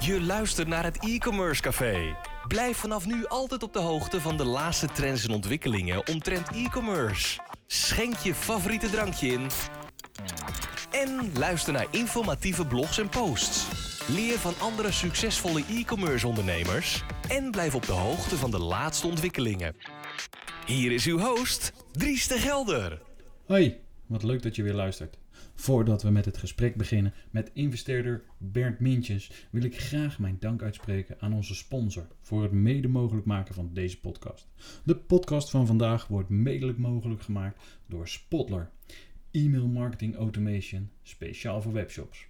Je luistert naar het e-commerce café. Blijf vanaf nu altijd op de hoogte van de laatste trends en ontwikkelingen omtrent e-commerce. Schenk je favoriete drankje in. En luister naar informatieve blogs en posts. Leer van andere succesvolle e-commerce ondernemers. En blijf op de hoogte van de laatste ontwikkelingen. Hier is uw host, Dries de Gelder. Hoi, wat leuk dat je weer luistert. Voordat we met het gesprek beginnen met investeerder Bernd Mintjes, wil ik graag mijn dank uitspreken aan onze sponsor voor het mede mogelijk maken van deze podcast. De podcast van vandaag wordt mede mogelijk gemaakt door Spotler, e-mail marketing automation speciaal voor webshops.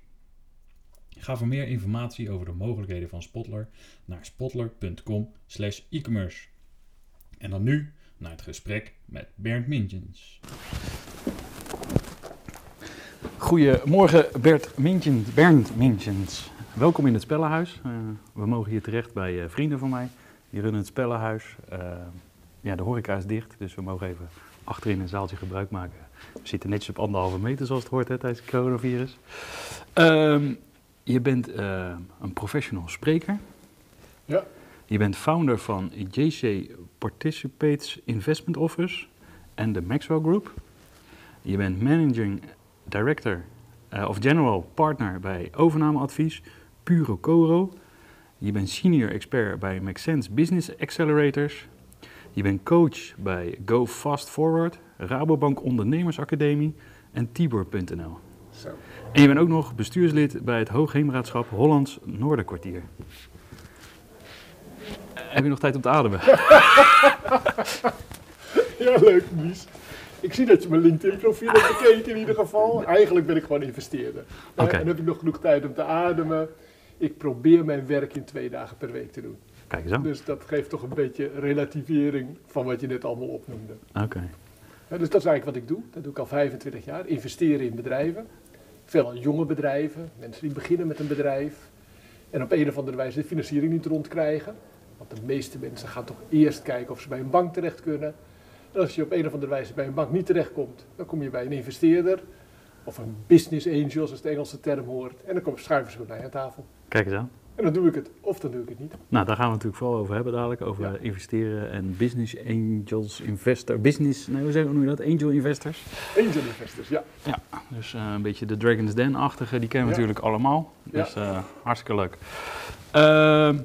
Ga voor meer informatie over de mogelijkheden van Spotler naar spotler.com/e-commerce. En dan nu naar het gesprek met Bernd Mintjens. Goedemorgen Bert Mintjens, Bernd Mintjens. Welkom in het Spellenhuis. Uh, we mogen hier terecht bij uh, vrienden van mij. Die runnen het Spellenhuis. Uh, ja, de horeca is dicht, dus we mogen even achterin een zaaltje gebruik maken. We zitten netjes op anderhalve meter zoals het hoort hè, tijdens het coronavirus. Ehm, je bent een professional spreker. Ja. Je bent founder van JC Participates Investment Office en de Maxwell Group. Je bent managing director uh, of general partner bij overnameadvies Puro Coro. Je bent senior expert bij Sense Business Accelerators. Je bent coach bij Go Fast Forward, Rabobank Ondernemersacademie en Tibor.nl. En je bent ook nog bestuurslid bij het Hoogheemraadschap Hollands Noorderkwartier. Heb je nog tijd om te ademen? ja, leuk, Mies. Ik zie dat je mijn LinkedIn-profiel hebt bekeken in ieder geval. Eigenlijk ben ik gewoon investeerder. Okay. En heb ik nog genoeg tijd om te ademen. Ik probeer mijn werk in twee dagen per week te doen. Kijk eens aan. Dus dat geeft toch een beetje relativering van wat je net allemaal opnoemde. Oké. Ja, dus dat is eigenlijk wat ik doe. Dat doe ik al 25 jaar. Investeren in bedrijven. Veelal jonge bedrijven. Mensen die beginnen met een bedrijf. En op een of andere wijze de financiering niet rondkrijgen. Want de meeste mensen gaan toch eerst kijken of ze bij een bank terecht kunnen. Als je op een of andere wijze bij een bank niet terechtkomt, dan kom je bij een investeerder. Of een business angel, zoals de Engelse term hoort. En dan kom, schuiven ze bij mij aan tafel. Kijk eens aan. En dan doe ik het, of dan doe ik het niet. Nou, daar gaan we natuurlijk vooral over hebben dadelijk. Over Ja. investeren en business angels, investor, business, nee, hoe, zeg, hoe noem je dat? Angel investors. Angel investors, ja. Ja, dus eh, een beetje de Dragon's Den-achtige, die kennen we Ja. natuurlijk allemaal. Ja. Dus eh, hartstikke leuk. Ehm,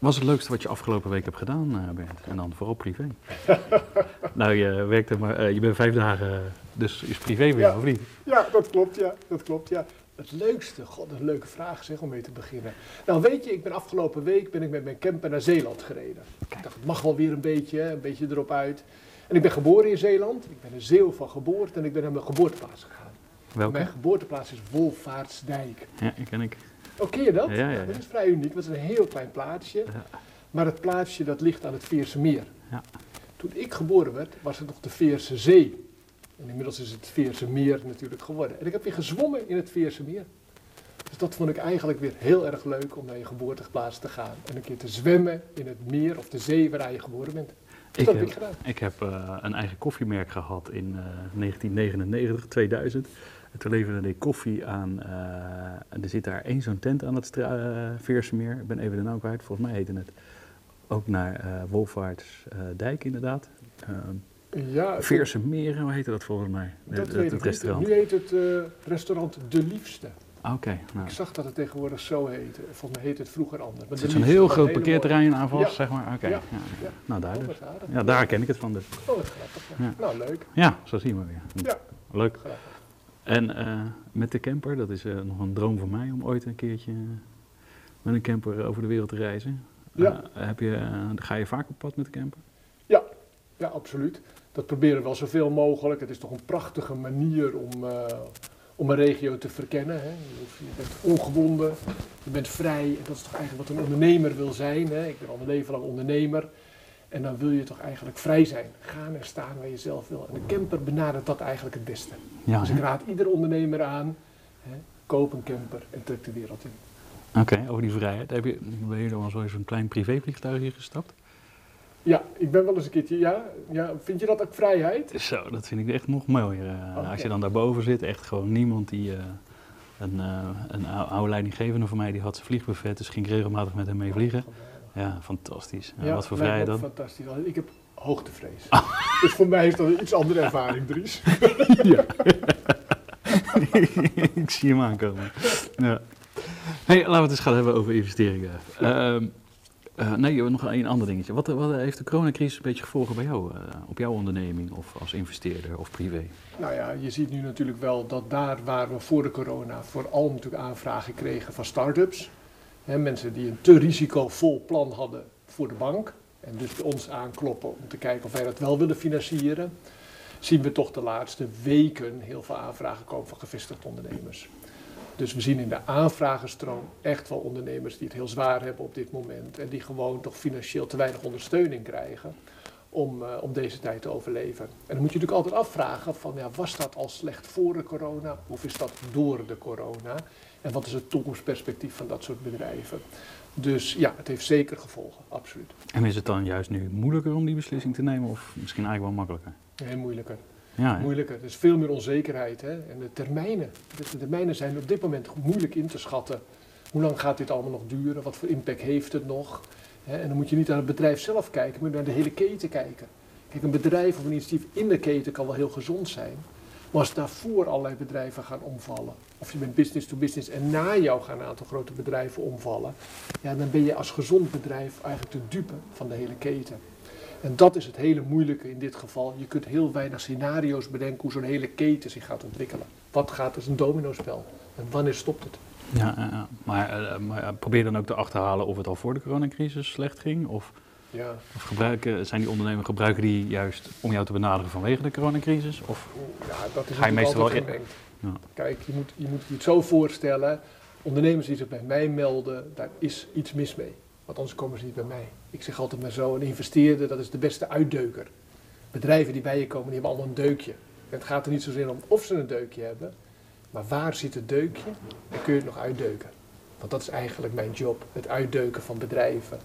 wat is het leukste wat je afgelopen week hebt gedaan, eh Bernd? En dan vooral privé. nou, je werkte maar, eh, je bent vijf dagen, dus is privé voor Ja. of niet? Ja, dat klopt, ja. Dat klopt, ja. Het leukste, god, dat is een leuke vraag zeg, om mee te beginnen. Nou weet je, ik ben afgelopen week ben ik met mijn camper naar Zeeland gereden. Ik dacht, het mag wel weer een beetje, een beetje erop uit. En ik ben geboren in Zeeland. Ik ben een Zeeuw van geboorte en ik ben naar mijn geboorteplaats gegaan. Welke? Mijn geboorteplaats is Wolvaartsdijk. Ja, die ken ik. Oh, ken je dat? Ja, ja, ja. Dat is vrij uniek, want het is een heel klein plaatsje. Maar het plaatsje dat ligt aan het Veerse Meer. Ja. Toen ik geboren werd, was het nog de Veerse Zee. En inmiddels is het Veerse Meer natuurlijk geworden. En ik heb weer gezwommen in het Veerse Meer. Dus dat vond ik eigenlijk weer heel erg leuk om naar je geboorteplaats te gaan. En een keer te zwemmen in het meer of de zee waar je geboren bent. Dus Ik dat heb heb, ik gedaan. ik heb eh, een eigen koffiemerk gehad in eh, 1999, 2000. En toen leverde ik koffie aan, eh, er zit daar één zo'n tent aan het stra- eh, Veerse meer. Ik ben even de naam kwijt, volgens mij heette het. Ook naar eh Wolvaartsdijk inderdaad. Ehm, Ja, Veerse Meren, hoe heette dat volgens mij? dat het, restaurant. Nu heet het restaurant De Liefste. Oké, nou. Ik zag dat het tegenwoordig zo heette. Volgens mij heette het vroeger anders. Maar Er zit zo'n heel groot parkeerterrein aan vast, Ja. zeg maar. Oké, Ja. ja. Ja. nou daar Oh, dus. Ja, daar ken ik het van dus. Oh, wat grappig. Nou, leuk. Ja, zo zien we weer. Ja. Leuk. Grappig. En eh, met de camper, dat is eh, nog een droom van mij om ooit een keertje met een camper over de wereld te reizen. Ja. Eh, heb je, eh, ga je vaak op pad met de camper? Ja, absoluut. Dat proberen we wel zoveel mogelijk. Het is toch een prachtige manier om, eh, om een regio te verkennen. Hè. Je, bent ongebonden, je bent vrij. En dat is toch eigenlijk wat een ondernemer wil zijn. Hè. Ik ben al mijn leven lang ondernemer. En dan wil je toch eigenlijk vrij zijn. Gaan en staan waar je zelf wil. En de camper benadert dat eigenlijk het beste. Ja, dus ik raad ieder ondernemer aan. Hè, koop een camper en trek de wereld in. Oké, over die vrijheid. Heb je, ben je dan zo eens een klein privévliegtuig hier gestapt? Ja, ik ben wel eens een keertje. Ja, ja, vind je dat ook vrijheid? Zo, dat vind ik echt nog mooier. eh. Als je dan daarboven zit, echt gewoon niemand die, eh, Een, eh, een ou- oude leidinggevende van mij die had zijn vliegbuffet, dus ging ik regelmatig met hem mee vliegen. Ja, fantastisch. Ja, wat voor vrijheid dan? Fantastisch. Alleen Ik heb hoogtevrees. Dus voor mij is dat een iets andere ervaring, Dries. ja. ik zie hem aankomen. Ja. Hey, laten we het eens gaan hebben over investeringen. Ehm, eh, nee, nog een ander dingetje. Wat, wat heeft de coronacrisis een beetje gevolgen bij jou, eh, op jouw onderneming of als investeerder of privé? Nou ja, je ziet nu natuurlijk wel dat daar waar we voor de corona vooral natuurlijk aanvragen kregen van start-ups. Mensen die een te risicovol plan hadden voor de bank. En dus bij ons aankloppen om te kijken of wij dat wel willen financieren. Zien we toch de laatste weken heel veel aanvragen komen van gevestigde ondernemers. Dus we zien in de aanvragenstroom echt wel ondernemers die het heel zwaar hebben op dit moment. En die gewoon toch financieel te weinig ondersteuning krijgen om, eh, om deze tijd te overleven. En dan moet je natuurlijk altijd afvragen van, ja, was dat al slecht voor de corona of is dat door de corona? En wat is het toekomstperspectief van dat soort bedrijven? Dus ja, het heeft zeker gevolgen, absoluut. En is het dan juist nu moeilijker om die beslissing te nemen of misschien eigenlijk wel makkelijker? Heel moeilijker. Ja? Moeilijker. Er is veel meer onzekerheid. Hè? En de termijnen. De termijnen zijn op dit moment moeilijk in te schatten. Hoe lang gaat dit allemaal nog duren? Wat voor impact heeft het nog? En dan moet je niet naar het bedrijf zelf kijken, maar naar de hele keten kijken. Kijk, een bedrijf of een initiatief in de keten kan wel heel gezond zijn. Maar als daarvoor allerlei bedrijven gaan omvallen, of je bent business to business en na jou gaan een aantal grote bedrijven omvallen, ja, dan ben je als gezond bedrijf eigenlijk de dupe van de hele keten. En dat is het hele moeilijke in dit geval. Je kunt heel weinig scenario's bedenken hoe zo'n hele keten zich gaat ontwikkelen. Wat gaat als een dominospel? En wanneer stopt het? Ja. Maar, eh, maar eh, probeer dan ook te achterhalen of het al voor de coronacrisis slecht ging? Of, Ja, of gebruiken, zijn die ondernemers gebruiken die juist om jou te benaderen vanwege de coronacrisis? Of, ja dat is Ga je meestal wel in-. Ja. Kijk, je moet, je moet je het zo voorstellen. Ondernemers die zich bij mij melden, daar is iets mis mee. Want anders komen ze niet bij mij. Ik zeg altijd maar zo, een investeerder, dat is de beste uitdeuker. Bedrijven die bij je komen, die hebben allemaal een deukje. En het gaat er niet zozeer om of ze een deukje hebben, maar waar zit het deukje en kun je het nog uitdeuken. Want dat is eigenlijk mijn job, het uitdeuken van bedrijven.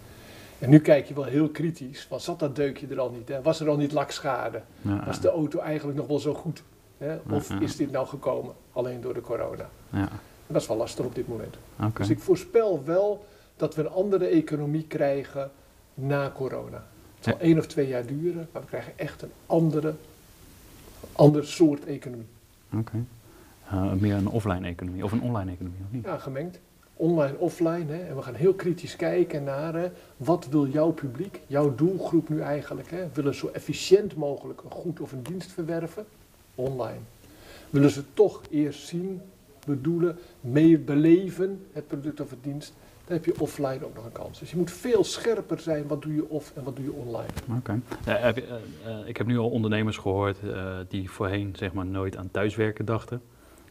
En nu kijk je wel heel kritisch, van zat dat deukje er al niet? Hè? Was er al niet lakschade? ja, Was de auto eigenlijk nog wel zo goed? Hè? Of Ja, ja. is dit nou gekomen alleen door de corona? ja, dat is wel lastig op dit moment. Dus ik voorspel wel dat we een andere economie krijgen na corona. Het zal één of twee jaar duren, maar we krijgen echt een andere, ander soort economie. Oké. Eh, meer een offline economie of een online economie, of niet? Ja, gemengd. Online, offline. Hè? En we gaan heel kritisch kijken naar hè, wat wil jouw publiek, jouw doelgroep nu eigenlijk. Hè? Willen zo efficiënt mogelijk een goed of een dienst verwerven? Online. Willen ze toch eerst zien, bedoelen, mee beleven het product of het dienst? Dan heb je offline ook nog een kans. Dus je moet veel scherper zijn. Wat doe je off en wat doe je online? Oké. Eh, eh, ik heb nu al ondernemers gehoord eh, die voorheen zeg maar, nooit aan thuiswerken dachten.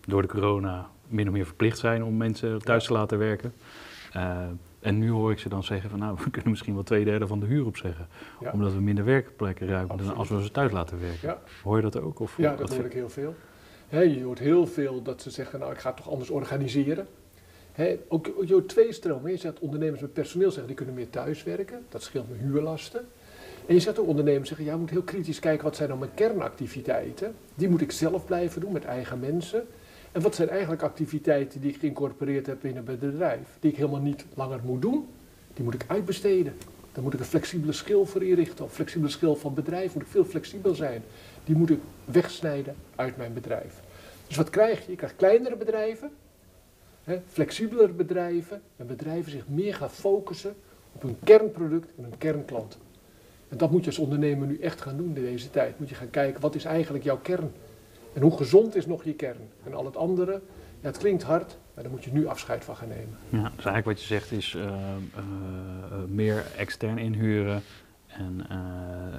Door de corona min of meer verplicht zijn om mensen thuis te laten werken. En nu hoor ik ze dan zeggen van nou, we kunnen misschien wel twee derde van de huur opzeggen. Ja. Omdat we minder werkplekken ruimen dan als we ze thuis laten werken. Ja. Hoor je dat ook? Of Ja, dat hoor ik heel veel. Je hoort heel veel dat ze zeggen, nou ik ga het toch anders organiseren. Ook ook je hoort twee stromen. Je zegt ondernemers met personeel zeggen, die kunnen meer thuiswerken. Dat scheelt mijn huurlasten. En je zegt ook ondernemers zeggen, ja, je moet heel kritisch kijken, wat zijn dan mijn kernactiviteiten? Die moet ik zelf blijven doen met eigen mensen. En wat zijn eigenlijk activiteiten die ik geïncorporeerd heb in een bedrijf? Die ik helemaal niet langer moet doen. Die moet ik uitbesteden. Daar moet ik een flexibele schil voor inrichten. Of flexibele schil van bedrijf moet ik veel flexibel zijn. Die moet ik wegsnijden uit mijn bedrijf. Dus wat krijg je? Je krijgt kleinere bedrijven, hè, flexibelere bedrijven. En bedrijven zich meer gaan focussen op hun kernproduct en hun kernklant. En dat moet je als ondernemer nu echt gaan doen in deze tijd. Moet je gaan kijken, wat is eigenlijk jouw kern? En hoe gezond is nog je kern? En al het andere, ja, het klinkt hard, maar daar moet je nu afscheid van gaan nemen. Ja, dus eigenlijk wat je zegt is eh, eh, eh, meer extern inhuren en eh,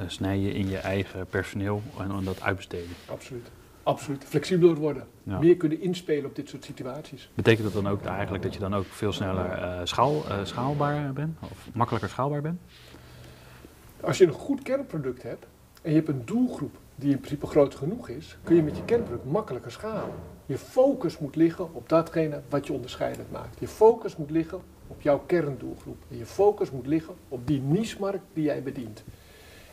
snijden in je eigen personeel en, en dat uitbesteden. Absoluut. Absoluut. Flexibeler worden. Ja. Meer kunnen inspelen op dit soort situaties. Betekent dat dan ook eigenlijk dat je dan ook veel sneller schaal, schaalbaar bent? Of makkelijker schaalbaar bent? Als je een goed kernproduct hebt en je hebt een doelgroep die in principe groot genoeg is, kun je met je kernproduct makkelijker schalen. Je focus moet liggen op datgene wat je onderscheidend maakt. Je focus moet liggen op jouw kerndoelgroep. En je focus moet liggen op die niche-markt die jij bedient.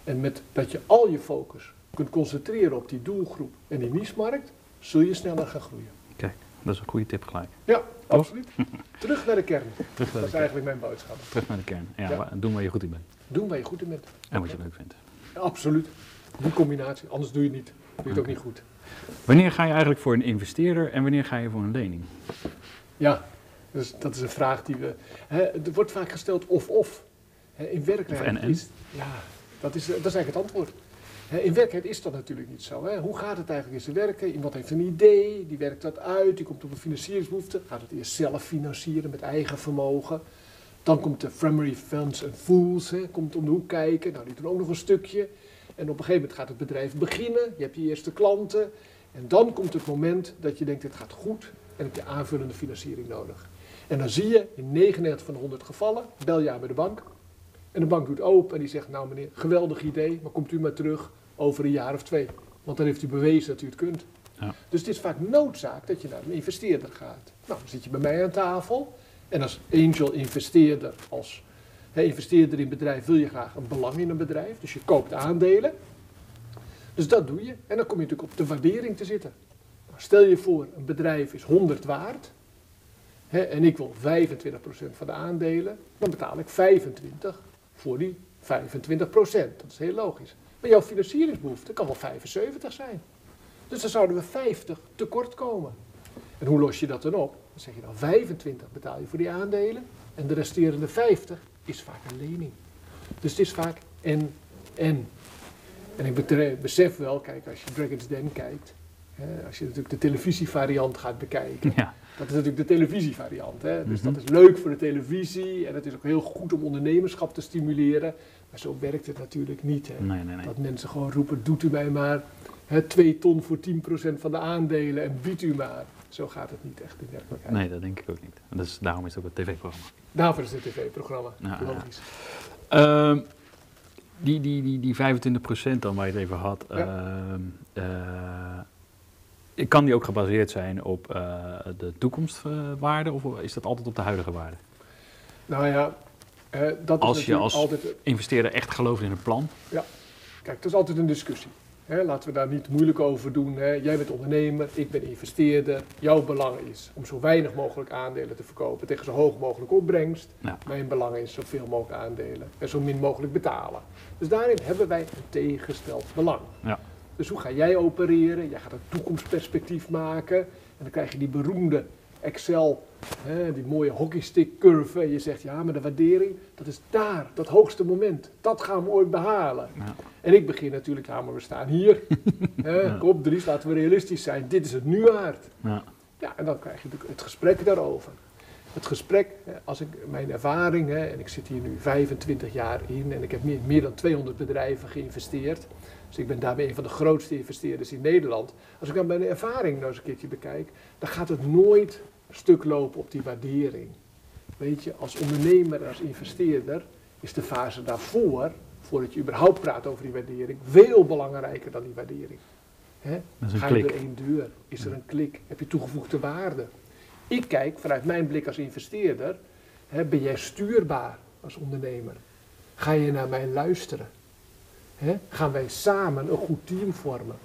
En met dat je al je focus kunt concentreren op die doelgroep en die niche-markt, zul je sneller gaan groeien. Dat is een goede tip gelijk. Ja, absoluut. Terug naar de kern. Terug Dat is eigenlijk mijn boodschap. terug naar de kern. Ja, Ja. doen waar je goed in bent. Doen waar je goed in bent. En wat je leuk vindt. Ja, absoluut. Die combinatie. Anders doe je het niet. Doe je het ook niet goed. Wanneer ga je eigenlijk voor een investeerder en wanneer ga je voor een lening? Ja, dus dat is een vraag die we... Hè, er wordt vaak gesteld of-of. In werkelijkheid en-en? is... Ja, dat is, dat is eigenlijk het antwoord. Hè, in werkelijkheid is dat natuurlijk niet zo. Hè. Hoe gaat het eigenlijk in zijn werken? Iemand heeft een idee, die werkt dat uit, die komt op een financieringsbehoefte. Gaat het eerst zelf financieren met eigen vermogen. Dan komt de Primary Funds and Fools, hè, komt om de hoek kijken. Nou, die doen ook nog een stukje. En op een gegeven moment gaat het bedrijf beginnen. Je hebt je eerste klanten. En dan komt het moment dat je denkt, het gaat goed. En heb je aanvullende financiering nodig. En dan zie je in 99 van de 100 gevallen, bel je aan bij de bank. En de bank doet open en die zegt, nou meneer, geweldig idee, maar komt u maar terug over een jaar of twee. Want dan heeft u bewezen dat u het kunt. Ja. Dus het is vaak noodzaak dat je naar een investeerder gaat. Nou, dan zit je bij mij aan tafel. En als angel investeerder, als hè, investeerder in bedrijf, wil je graag een belang in een bedrijf. Dus je koopt aandelen. Dus dat doe je. En dan kom je natuurlijk op de waardering te zitten. Nou, stel je voor, een bedrijf is 100 waard. Hè, en ik wil 25% van de aandelen. Dan betaal ik 25 voor die 25%. Dat is heel logisch. Maar jouw financieringsbehoefte kan wel 75 zijn. Dus dan zouden we 50 tekort komen. En hoe los je dat dan op? Dan zeg je dan 25 betaal je voor die aandelen. En de resterende 50 is vaak een lening. Dus het is vaak en, en. En ik besef wel, kijk, als je Dragon's Den kijkt, hè, als je natuurlijk de televisievariant gaat bekijken, Ja, dat is natuurlijk de televisievariant. Hè? Dus Mhm. dat is leuk voor de televisie en het is ook heel goed om ondernemerschap te stimuleren. Maar zo werkt het natuurlijk niet. Hè? nee, nee, nee. Dat mensen gewoon roepen, doet u mij maar hè, 2 ton voor 10% van de aandelen en biedt u maar. Zo gaat het niet echt in werkelijkheid. Nee, dat denk ik ook niet. Is, daarom is het ook een tv-programma. Daarvoor is het tv-programma, Ja, ja. logisch. Ehm, die, die, die, die 25% dan waar je het even had, Ja. ehm, eh, kan die ook gebaseerd zijn op eh, de toekomstwaarde of is dat altijd op de huidige waarde? Nou ja, dat Als is je natuurlijk als- altijd... Investeerder echt gelooft in een plan? Kijk, het is altijd een discussie. Hè, laten we daar niet moeilijk over doen. Hè. Jij bent ondernemer, ik ben investeerder. Jouw belang is om zo weinig mogelijk aandelen te verkopen tegen zo hoog mogelijk opbrengst. Ja. Mijn belang is zoveel mogelijk aandelen en zo min mogelijk betalen. Dus daarin hebben wij een tegengesteld belang. Ja. Dus hoe ga jij opereren? Jij gaat een toekomstperspectief maken. En dan krijg je die beroemde Excel, hè, die mooie hockeystick curve. En je zegt, ja, maar de waardering, dat is daar, dat hoogste moment. Dat gaan we ooit behalen. Ja. En ik begin natuurlijk, ja, maar we staan hier. Hè, Ja. Kom, Dries, laten we realistisch zijn. Dit is het nu waard. Ja. Ja, en dan krijg je het gesprek daarover. Het gesprek, als ik mijn ervaring, hè, en ik zit hier nu 25 jaar in en ik heb meer, meer dan 200 bedrijven geïnvesteerd. Dus ik ben daarmee een van de grootste investeerders in Nederland. Als ik dan mijn ervaring nou eens een keertje bekijk, dan gaat het nooit stuk lopen op die waardering. Weet je, als ondernemer en als investeerder is de fase daarvoor, voordat je überhaupt praat over die waardering, veel belangrijker dan die waardering. Ga je door één deur? Is er een klik? Heb je toegevoegde waarde? Ik kijk vanuit mijn blik als investeerder, hè, ben jij stuurbaar als ondernemer? Ga je naar mij luisteren? Hè? Gaan wij samen een goed team vormen?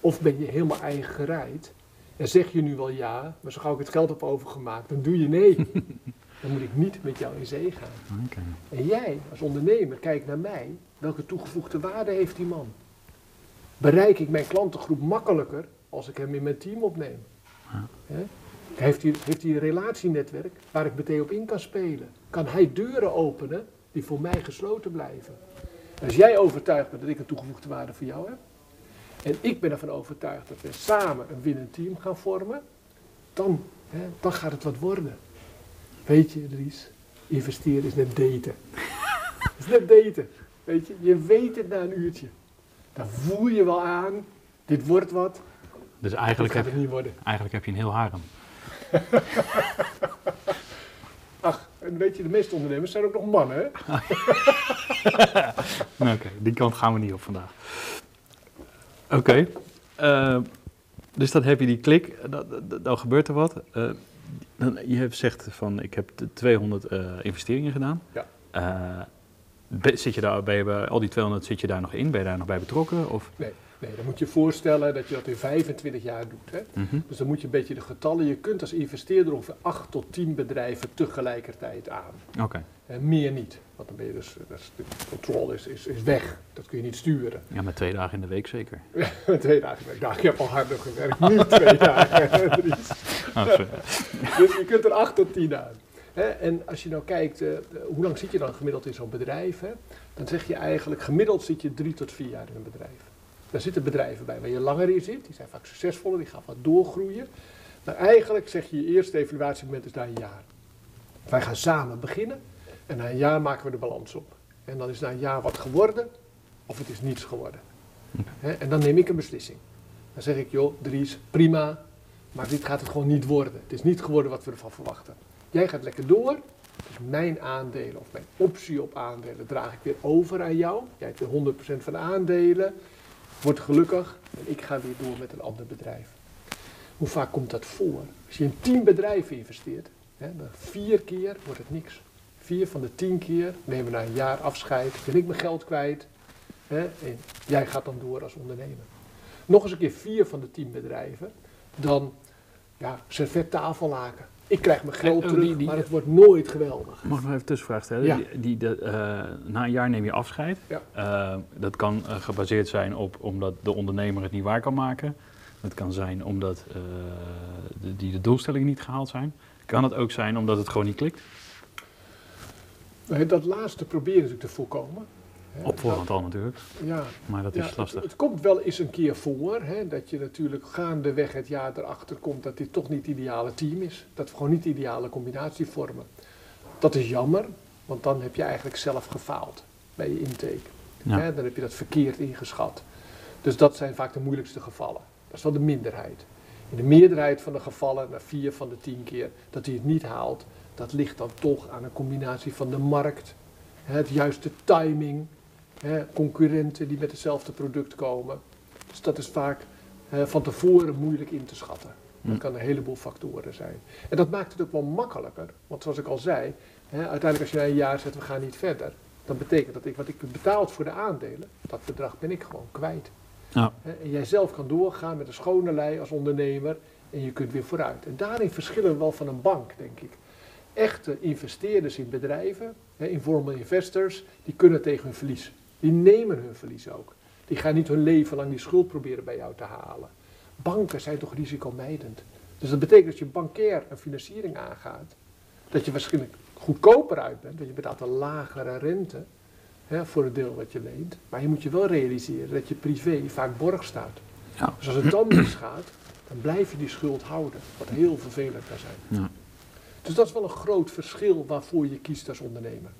Of ben je helemaal eigen gereid? En zeg je nu wel ja, maar zo gauw ik het geld heb overgemaakt, dan doe je nee. dan moet ik niet met jou in zee gaan. En jij als ondernemer, kijk naar mij. Welke toegevoegde waarde heeft die man? Bereik ik mijn klantengroep makkelijker als ik hem in mijn team opneem? Ja. Heeft, hij, heeft hij een relatienetwerk waar ik meteen op in kan spelen? Kan hij deuren openen die voor mij gesloten blijven? Als jij overtuigd bent dat ik een toegevoegde waarde voor jou heb, en ik ben ervan overtuigd dat we samen een winnend team gaan vormen, dan, hè, dan gaat het wat worden. Weet je, Dries, investeren is net daten. Het is net daten. Weet je, je weet het na een uurtje. Dan voel je wel aan, dit wordt wat, Dus eigenlijk heb, het niet worden. eigenlijk heb je een heel harem. Ach, en weet je, de meeste ondernemers zijn ook nog mannen, hè? Oké, die kant gaan we niet op vandaag. Oké, eh, dus dan heb je die klik, dan, dan- gebeurt er wat. Eh, dan, je hebt zegt van, ik heb de 200 eh, investeringen gedaan. Ja. Zit je daar, bij al die 200 zit je daar nog in? Ben je daar nog bij betrokken? Of, Nee. Nee, dan moet je je voorstellen dat je dat in 25 jaar doet. Hè? Mhm. Dus dan moet je een beetje de getallen. Je kunt als investeerder ongeveer 8 tot 10 bedrijven tegelijkertijd aan. Oké. En meer niet. Want dan ben je dus, dus de controle is, is, is weg. Dat kun je niet sturen. Ja, met twee dagen in de week zeker. twee dagen. Nou, ik heb al harder gewerkt. Nu twee dagen. Oh, sorry. Dus je kunt er 8 tot 10 aan. En als je nou kijkt, eh, hoe lang zit je dan gemiddeld in zo'n bedrijf? Hè? Dan zeg je eigenlijk, gemiddeld zit je drie tot vier jaar in een bedrijf. Daar zitten bedrijven bij waar je langer in zit. Die zijn vaak succesvoller, die gaan wat doorgroeien. Maar eigenlijk zeg je, je eerste evaluatiemoment is na een jaar. Wij gaan samen beginnen en na een jaar maken we de balans op. En dan is na een jaar wat geworden of het is niets geworden. En dan neem ik een beslissing. Dan zeg ik, joh, Dries, prima, maar dit gaat het gewoon niet worden. Het is niet geworden wat we ervan verwachten. Jij gaat lekker door. Dus mijn aandelen of mijn optie op aandelen draag ik weer over aan jou. Jij hebt weer 100% van de aandelen. Word gelukkig en ik ga weer door met een ander bedrijf. Hoe vaak komt dat voor? Als je in 10 bedrijven investeert, dan vier keer wordt het niks. Vier van de 10 keer nemen we na een jaar afscheid. Ben ik mijn geld kwijt. Hè, en jij gaat dan door als ondernemer. Nog eens een keer vier van de 10 bedrijven. Dan ja, servet tafellaken. Ik krijg mijn geld terug, die- die- maar het wordt nooit geweldig. Mag ik nog even tussenvraag stellen? Ja. Die, die, eh, na een jaar neem je afscheid. Ja. Eh, dat kan eh, gebaseerd zijn op omdat de ondernemer het niet waar kan maken. Het kan zijn omdat de, die de doelstellingen niet gehaald zijn. Kan het ook zijn omdat het gewoon niet klikt? Dat laatste proberen natuurlijk te voorkomen. Op voorhand al natuurlijk, Ja, maar dat is het, lastig. het komt wel eens een keer voor hè, dat je natuurlijk gaandeweg het jaar erachter komt dat dit toch niet het ideale team is. Dat we gewoon niet de ideale combinatie vormen. Dat is jammer, want dan heb je eigenlijk zelf gefaald bij je intake. Ja. Dan heb je dat verkeerd ingeschat. Dus dat zijn vaak de moeilijkste gevallen. Dat is wel de minderheid. In de meerderheid van de gevallen, na vier van de tien keer, dat hij het niet haalt, dat ligt dan toch aan een combinatie van de markt, het juiste timing, hè, concurrenten die met hetzelfde product komen. Dus dat is vaak hè, van tevoren moeilijk in te schatten. Dat Hm. kan een heleboel factoren zijn. En dat maakt het ook wel makkelijker. Want zoals ik al zei, hè, uiteindelijk als je na een jaar zegt we gaan niet verder, dan betekent dat ik wat ik heb betaald voor de aandelen, dat bedrag ben ik gewoon kwijt. Ja. En jij zelf kan doorgaan met een schone lei als ondernemer en je kunt weer vooruit. En daarin verschillen we wel van een bank, denk ik. Echte investeerders in bedrijven, hè, informal investors, die kunnen tegen hun verlies. Die nemen hun verlies ook. Die gaan niet hun leven lang die schuld proberen bij jou te halen. Banken zijn toch risicomijdend. Dus dat betekent dat je bankair een financiering aangaat, dat je waarschijnlijk goedkoper uit bent, dat je betaalt een lagere rente hè, voor het deel wat je leent. Maar je moet je wel realiseren dat je privé vaak borg staat. Ja. Dus als het dan misgaat, dan blijf je die schuld houden, wat heel vervelend kan zijn. Ja. Dus dat is wel een groot verschil waarvoor je kiest als ondernemer.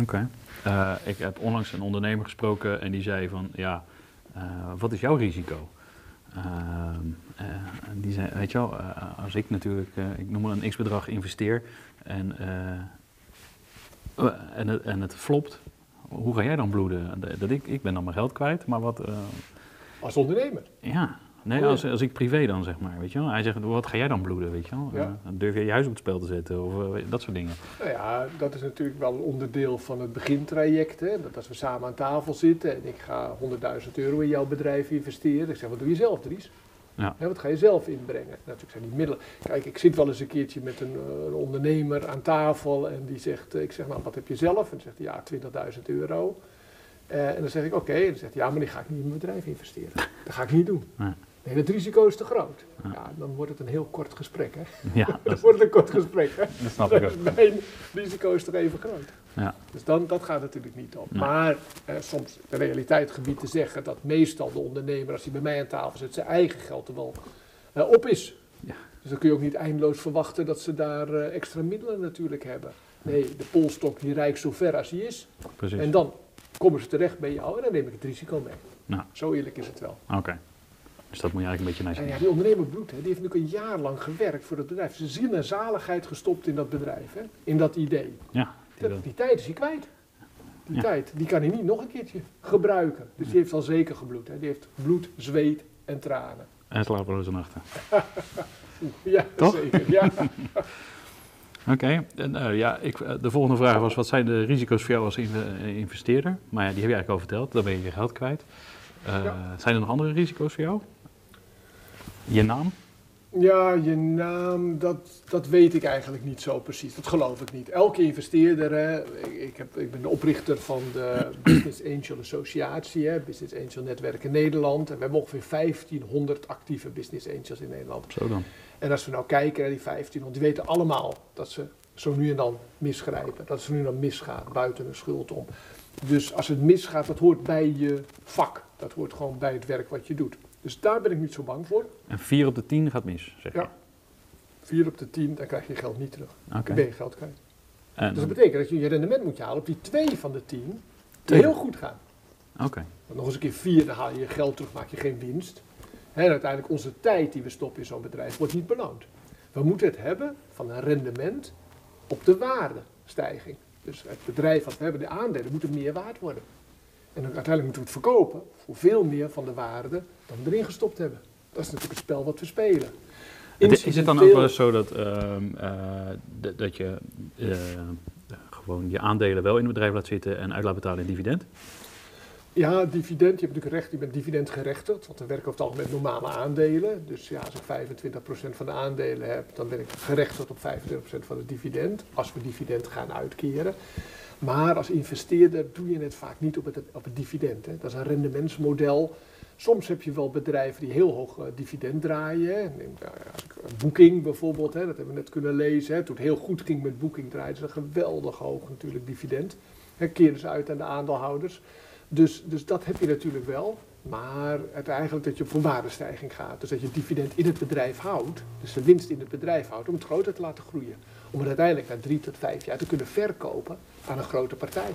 Oké. Eh, ik heb onlangs een ondernemer gesproken en die zei van, ja, eh, wat is jouw risico? En die zei, weet je wel, als ik natuurlijk, ik noem maar een x-bedrag investeer en, en, het, en het flopt, hoe ga jij dan bloeden? Dat ik, ik ben dan mijn geld kwijt, maar wat, Als ondernemer. ja, nee, als, als ik privé dan zeg maar, weet je wel. Hij zegt, wat ga jij dan bloeden, weet je wel? Ja. Eh, dan durf je je huis op het spel te zetten of eh, dat soort dingen. Nou ja, dat is natuurlijk wel een onderdeel van het begintraject. Hè? Dat als we samen aan tafel zitten en ik ga 100.000 euro in jouw bedrijf investeren. Ik zeg, wat doe je zelf, Dries? Ja. Hè, wat ga je zelf inbrengen? Natuurlijk zijn die middelen. Kijk, ik zit wel eens een keertje met een, eh, een ondernemer aan tafel en die zegt, ik zeg, nou, wat heb je zelf? En dan zegt hij, ja, 20.000 euro. En dan zeg ik, oké. En dan zegt hij, ja, maar die ga ik niet in mijn bedrijf investeren. Dat ga ik niet doen. Nee. Nee, het risico is te groot. Ja. Ja, dan wordt het een heel kort gesprek, hè? Ja, Dan dat, wordt het een kort gesprek, hè? dat snap ik ook. Mijn risico is toch even groot. Ja. Dus dan, dat gaat natuurlijk niet op. Nee. Maar eh, soms de realiteit gebied te zeggen dat meestal de ondernemer, als hij bij mij aan tafel zit, zijn eigen geld er wel eh, op is. Ja. Dus dan kun je ook niet eindeloos verwachten dat ze daar eh, extra middelen natuurlijk hebben. Nee, de polstok die rijkt zo ver als hij is. Precies. En dan komen ze terecht bij jou en dan neem ik het risico mee. Nou. Zo eerlijk is het wel. Oké. Dus dat moet je eigenlijk een beetje naar En zien. ja, die ondernemer Bloed, hè, die heeft natuurlijk een jaar lang gewerkt voor dat bedrijf. Zijn zin en zaligheid gestopt in dat bedrijf, hè, in dat idee. Ja, die wil- Dat- die tijd is hij kwijt. Die Ja. tijd, die kan hij niet nog een keertje gebruiken. Dus die heeft al zeker gebloed. Hè. Die heeft bloed, zweet en tranen. en slapeloze nachten. Ja, Toch? zeker. Ja. Oké, en, eh, ja, ik, eh, de volgende vraag was: wat zijn de risico's voor jou als eh, investeerder? Maar ja, die heb je eigenlijk al verteld. Dan ben je je geld kwijt. Ja. Zijn er nog andere risico's voor jou? Je naam? Ja, je naam, dat, dat weet ik eigenlijk niet zo precies. Dat geloof ik niet. Elke investeerder, hè, ik, heb, ik ben de oprichter van de Business Angel Associatie, hè, Business Angel Netwerk in Nederland. En we hebben ongeveer 1500 actieve Business Angels in Nederland. Zo dan. En als we nou kijken naar die 1500, die weten allemaal dat ze zo nu en dan misgrijpen. Dat ze nu en dan misgaat, buiten een schuld om. Dus als het misgaat, dat hoort bij je vak. Dat hoort gewoon bij het werk wat je doet. Dus daar ben ik niet zo bang voor. En 4 op de 10 gaat mis, zeg je? Ja. 4 op de 10, dan krijg je geld niet terug. Oké. Dan ben je geld kwijt. En- Dus dat betekent dat je je rendement moet halen op die 2 van de 10, die Twee. heel goed gaan. Oké. Want nog eens een keer 4, dan haal je je geld terug, maak je geen winst. En uiteindelijk onze tijd die we stoppen in zo'n bedrijf wordt niet beloond. We moeten het hebben van een rendement op de waardestijging. Dus het bedrijf wat we hebben, de aandelen, moeten meer waard worden. En dan uiteindelijk moeten we het verkopen voor veel meer van de waarde dan we erin gestopt hebben. Dat is natuurlijk het spel wat we spelen. Is het dan ook wel eens zo dat, ehm, eh, dat je eh, gewoon je aandelen wel in het bedrijf laat zitten en uit laat betalen in dividend? Ja, dividend. Je hebt natuurlijk recht, je bent dividendgerechtigd. Want we werken over het algemeen met normale aandelen. Dus ja, als ik 25% van de aandelen heb, dan ben ik gerechtigd op 25% van het dividend. Als we dividend gaan uitkeren. Maar als investeerder doe je het vaak niet op het, op het dividend. Hè. Dat is een rendementsmodel. Soms heb je wel bedrijven die heel hoog eh, dividend draaien. Neem, eh, Booking bijvoorbeeld, hè, dat hebben we net kunnen lezen. Hè. Toen het heel goed ging met Booking draaiden ze een geweldig hoog natuurlijk dividend. Hè, keren ze uit aan de aandeelhouders. Dus, dus dat heb je natuurlijk wel. Maar het eigenlijk dat je voor waardestijging gaat. Dus dat je dividend in het bedrijf houdt. Dus de winst in het bedrijf houdt om het groter te laten groeien. Om het uiteindelijk na drie tot vijf jaar te kunnen verkopen aan een grote partij.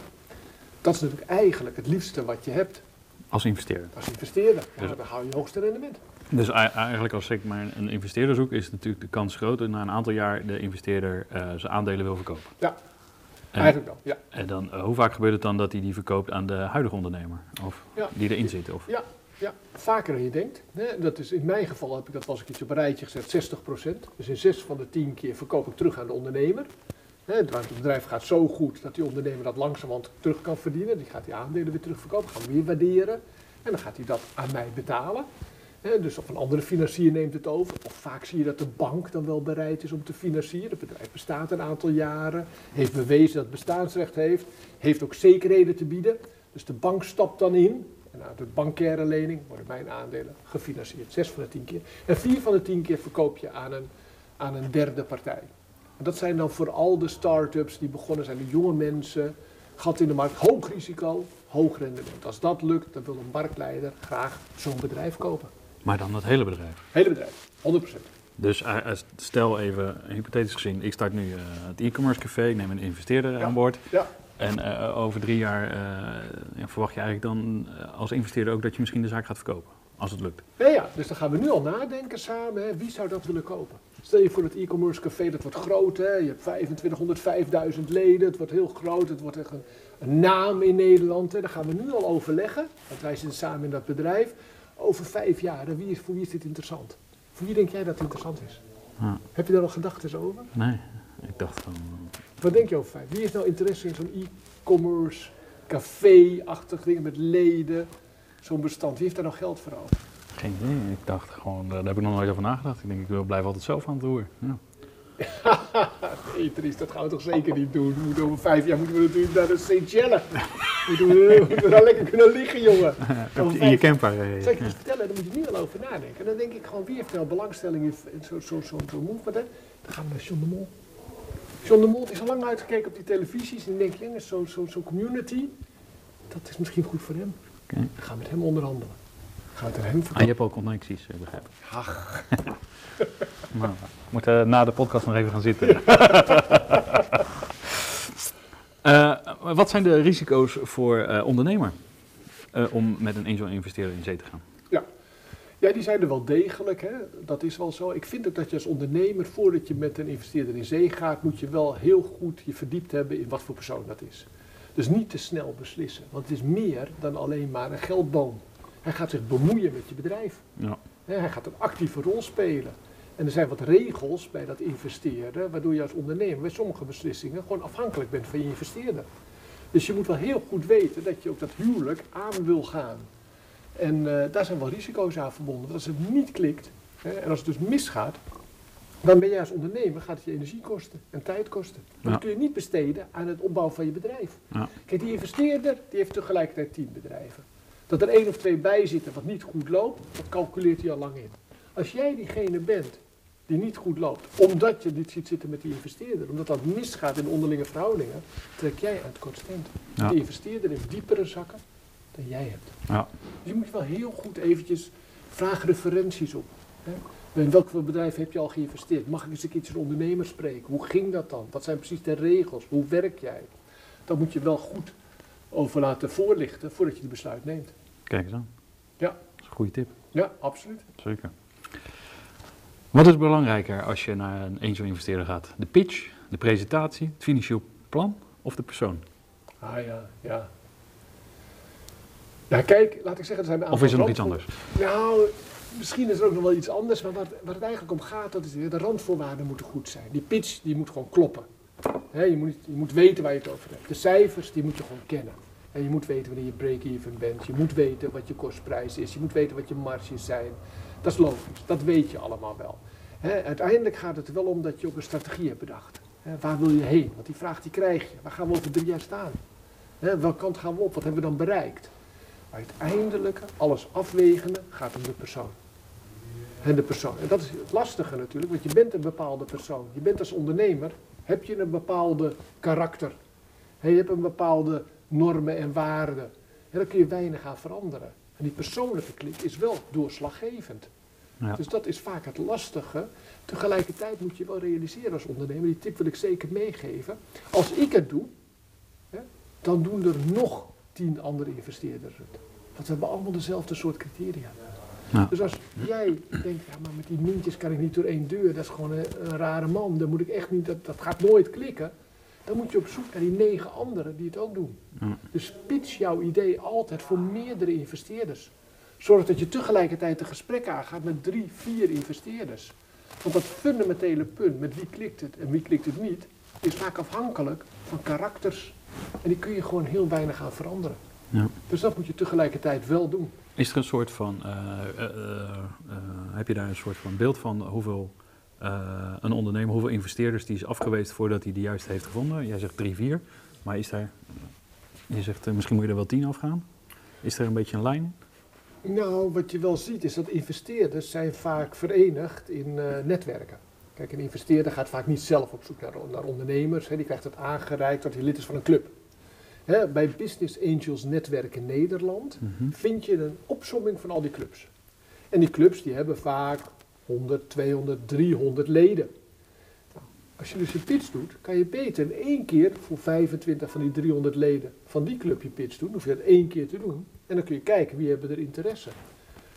Dat is natuurlijk eigenlijk het liefste wat je hebt Als investeerder. als investeerder. Ja, Dus- dan hou je je hoogste rendement. Dus ei- eigenlijk als ik maar een investeerder zoek, is natuurlijk de kans groot dat na een aantal jaar de investeerder eh, zijn aandelen wil verkopen. Ja, En, eigenlijk wel. Ja. en dan, eh, hoe vaak gebeurt het dan dat hij die verkoopt aan de huidige ondernemer? Of Ja. die erin zit? Of? Ja, ja, vaker dan je denkt. Dat is, in mijn geval heb ik dat eens een keertje op een rijtje gezet, 60%. Dus in 6 van de 10 keer verkoop ik terug aan de ondernemer. Het bedrijf gaat zo goed dat die ondernemer dat langzamerhand terug kan verdienen. Die gaat die aandelen weer terugverkopen, gaan we weer waarderen. En dan gaat hij dat aan mij betalen. Dus of een andere financier neemt het over. Of vaak zie je dat de bank dan wel bereid is om te financieren. Het bedrijf bestaat een aantal jaren, heeft bewezen dat het bestaansrecht heeft, heeft ook zekerheden te bieden. Dus de bank stapt dan in. En uit de bankaire lening worden mijn aandelen gefinancierd. Zes van de tien keer. En vier van de tien keer verkoop je aan een, aan een derde partij. En dat zijn dan vooral de start-ups die begonnen zijn, de jonge mensen. Gat in de markt, hoog risico, hoog rendement. Als dat lukt, dan wil een marktleider graag zo'n bedrijf kopen. Maar dan het hele bedrijf. Hele bedrijf, 100%. Dus eh, eh, stel even, hypothetisch gezien, ik start nu eh, het e-commerce café, ik neem een investeerder Ja. aan boord. Ja. En eh, over drie jaar eh, ja, verwacht je eigenlijk dan eh, als investeerder ook dat je misschien de zaak gaat verkopen. Als het lukt. Ja, ja, dus dan gaan we nu al nadenken samen, hè, wie zou dat willen kopen? Stel je voor dat e-commerce café, dat wordt groot, hè? je hebt 2500, 5000 leden, het wordt heel groot, het wordt echt een, een naam in Nederland. Hè? Daar gaan we nu al overleggen, want wij zitten samen in dat bedrijf. Over vijf jaar, hè, wie is, voor wie is dit interessant? Voor wie denk jij dat het interessant is? Ja. Heb je daar al gedachten over? Nee, ik dacht van... Wat denk je over vijf? Wie heeft nou interesse in zo'n e-commerce café-achtig ding met leden? Zo'n bestand, wie heeft daar nou geld voor over? Geen idee. Ik dacht gewoon, daar heb ik nog nooit over nagedacht. Ik denk, ik blijf altijd zelf aan het roer. Ja. Nee, dat gaan we toch zeker niet doen. We moeten over vijf jaar moeten we natuurlijk naar de Seychelles. Moeten we, moeten we daar lekker kunnen liggen, jongen. In je camper. eh, Zal ik je ja. vertellen, daar moet je nu al over nadenken. En dan denk ik gewoon, wie heeft nou belangstelling in zo'n zo, zo, zo movement? Hè? Dan gaan we naar John de Mol. John de Mol is al lang uitgekeken op die televisies. En dan denk zo'n zo, zo community, dat is misschien goed voor hem. Gaan we met hem onderhandelen. We het aan hem Ah, je hebt al connecties, eh, begrijp ik. Ach, Nou, we moeten na de podcast nog even gaan zitten. Eh, wat zijn de risico's voor eh, ondernemer eh, om met een angel investeerder in zee te gaan? Ja, die zijn er wel degelijk. Hè? Dat is wel zo. Ik vind ook dat je als ondernemer, voordat je met een investeerder in zee gaat, moet je wel heel goed je verdiept hebben in wat voor persoon dat is. Dus niet te snel beslissen. Want het is meer dan alleen maar een geldboom. Hij gaat zich bemoeien met je bedrijf. Ja. Hij gaat een actieve rol spelen. En er zijn wat regels bij dat investeren, waardoor je als ondernemer bij sommige beslissingen gewoon afhankelijk bent van je investeerder. Dus je moet wel heel goed weten dat je ook dat huwelijk aan wil gaan. En eh, daar zijn wel risico's aan verbonden. Want als het niet klikt, hè, en als het dus misgaat, dan ben jij als ondernemer, gaat het je energie kosten en tijd kosten. Ja. dat kun je niet besteden aan het opbouwen van je bedrijf. Ja. Kijk, die investeerder die heeft tegelijkertijd tien bedrijven. Dat er één of twee bij zitten wat niet goed loopt, dat calculeert hij al lang in. Als jij diegene bent die niet goed loopt, omdat je dit ziet zitten met die investeerder, omdat dat misgaat in onderlinge verhoudingen, trek jij aan het kortste eind. Ja. De investeerder heeft diepere zakken dan jij hebt. Ja. Dus je moet wel heel goed eventjes vraag referenties op. Hè? In welk bedrijf heb je al geïnvesteerd? Mag ik eens een keertje een ondernemer spreken? Hoe ging dat dan? Wat zijn precies de regels? Hoe werk jij? Dat moet je wel goed over laten voorlichten voordat je de besluit neemt. Kijk eens aan. Ja. Dat is een goede tip. Ja, absoluut. Zeker. Wat is belangrijker als je naar een angel investeerder gaat? De pitch, de presentatie, het financieel plan of de persoon? Ah ja, ja. Ja, kijk, laat ik zeggen, er zijn een Of is er nog iets anders? Nou, misschien is er ook nog wel iets anders, maar waar, waar het eigenlijk om gaat, dat is weer, de randvoorwaarden moeten goed zijn. Die pitch, die moet gewoon kloppen. Je, moet, je moet weten waar je het over hebt. De cijfers, die moet je gewoon kennen. En je moet weten wanneer je break-even bent. Je moet weten wat je kostprijs is. Je moet weten wat je marges zijn. Dat is logisch. Dat weet je allemaal wel. Uiteindelijk gaat het er wel om dat je ook een strategie hebt bedacht. Waar wil je heen? Want die vraag die krijg je. Waar gaan we over drie jaar staan? Welke kant gaan we op? Wat hebben we dan bereikt? Maar uiteindelijk, alles afwegende, gaat om de persoon. En de persoon. En dat is het lastige natuurlijk, want je bent een bepaalde persoon. Je bent als ondernemer, heb je een bepaalde karakter. Hè, je hebt een bepaalde normen en waarden. En daar kun je weinig aan veranderen. En die persoonlijke klik is wel doorslaggevend. Ja. Dus dat is vaak het lastige. Tegelijkertijd moet je wel realiseren als ondernemer, die tip wil ik zeker meegeven. Als ik het doe, hè, dan doen er nog tien andere investeerders het. Want we hebben allemaal dezelfde soort criteria. Ja. Dus als jij denkt, ja, maar met die mintjes kan ik niet door één deur, dat is gewoon een, een rare man, dan moet ik echt niet, dat, dat gaat nooit klikken. Dan moet je op zoek naar die negen anderen die het ook doen. Ja. Dus pitch jouw idee altijd voor meerdere investeerders. Zorg dat je tegelijkertijd een gesprek aangaat met drie, vier investeerders. Want dat fundamentele punt, met wie klikt het en wie klikt het niet, is vaak afhankelijk van karakters. En die kun je gewoon heel weinig aan veranderen. Ja. Dus dat moet je tegelijkertijd wel doen. Is er een soort van, eh, eh, eh, heb je daar een soort van beeld van hoeveel een ondernemer, hoeveel investeerders die is afgewezen voordat hij de juiste heeft gevonden? Jij zegt drie, vier, maar is daar, je zegt misschien moet je er wel tien afgaan. Is er een beetje een lijn? Nou, wat je wel ziet is dat investeerders zijn vaak verenigd in netwerken. Kijk, een investeerder gaat vaak niet zelf op zoek naar, naar ondernemers. Hè. Die krijgt het aangereikt dat hij lid is van een club. Hè, bij Business Angels Netwerk in Nederland Mhm. vind je een opsomming van al die clubs. En die clubs die hebben vaak 100, 200, 300 leden. Nou, als je dus je pitch doet, kan je beter in één keer voor 25 van die 300 leden van die club je pitch doen. Dan hoef je dat één keer te doen. En dan kun je kijken wie hebben er interesse.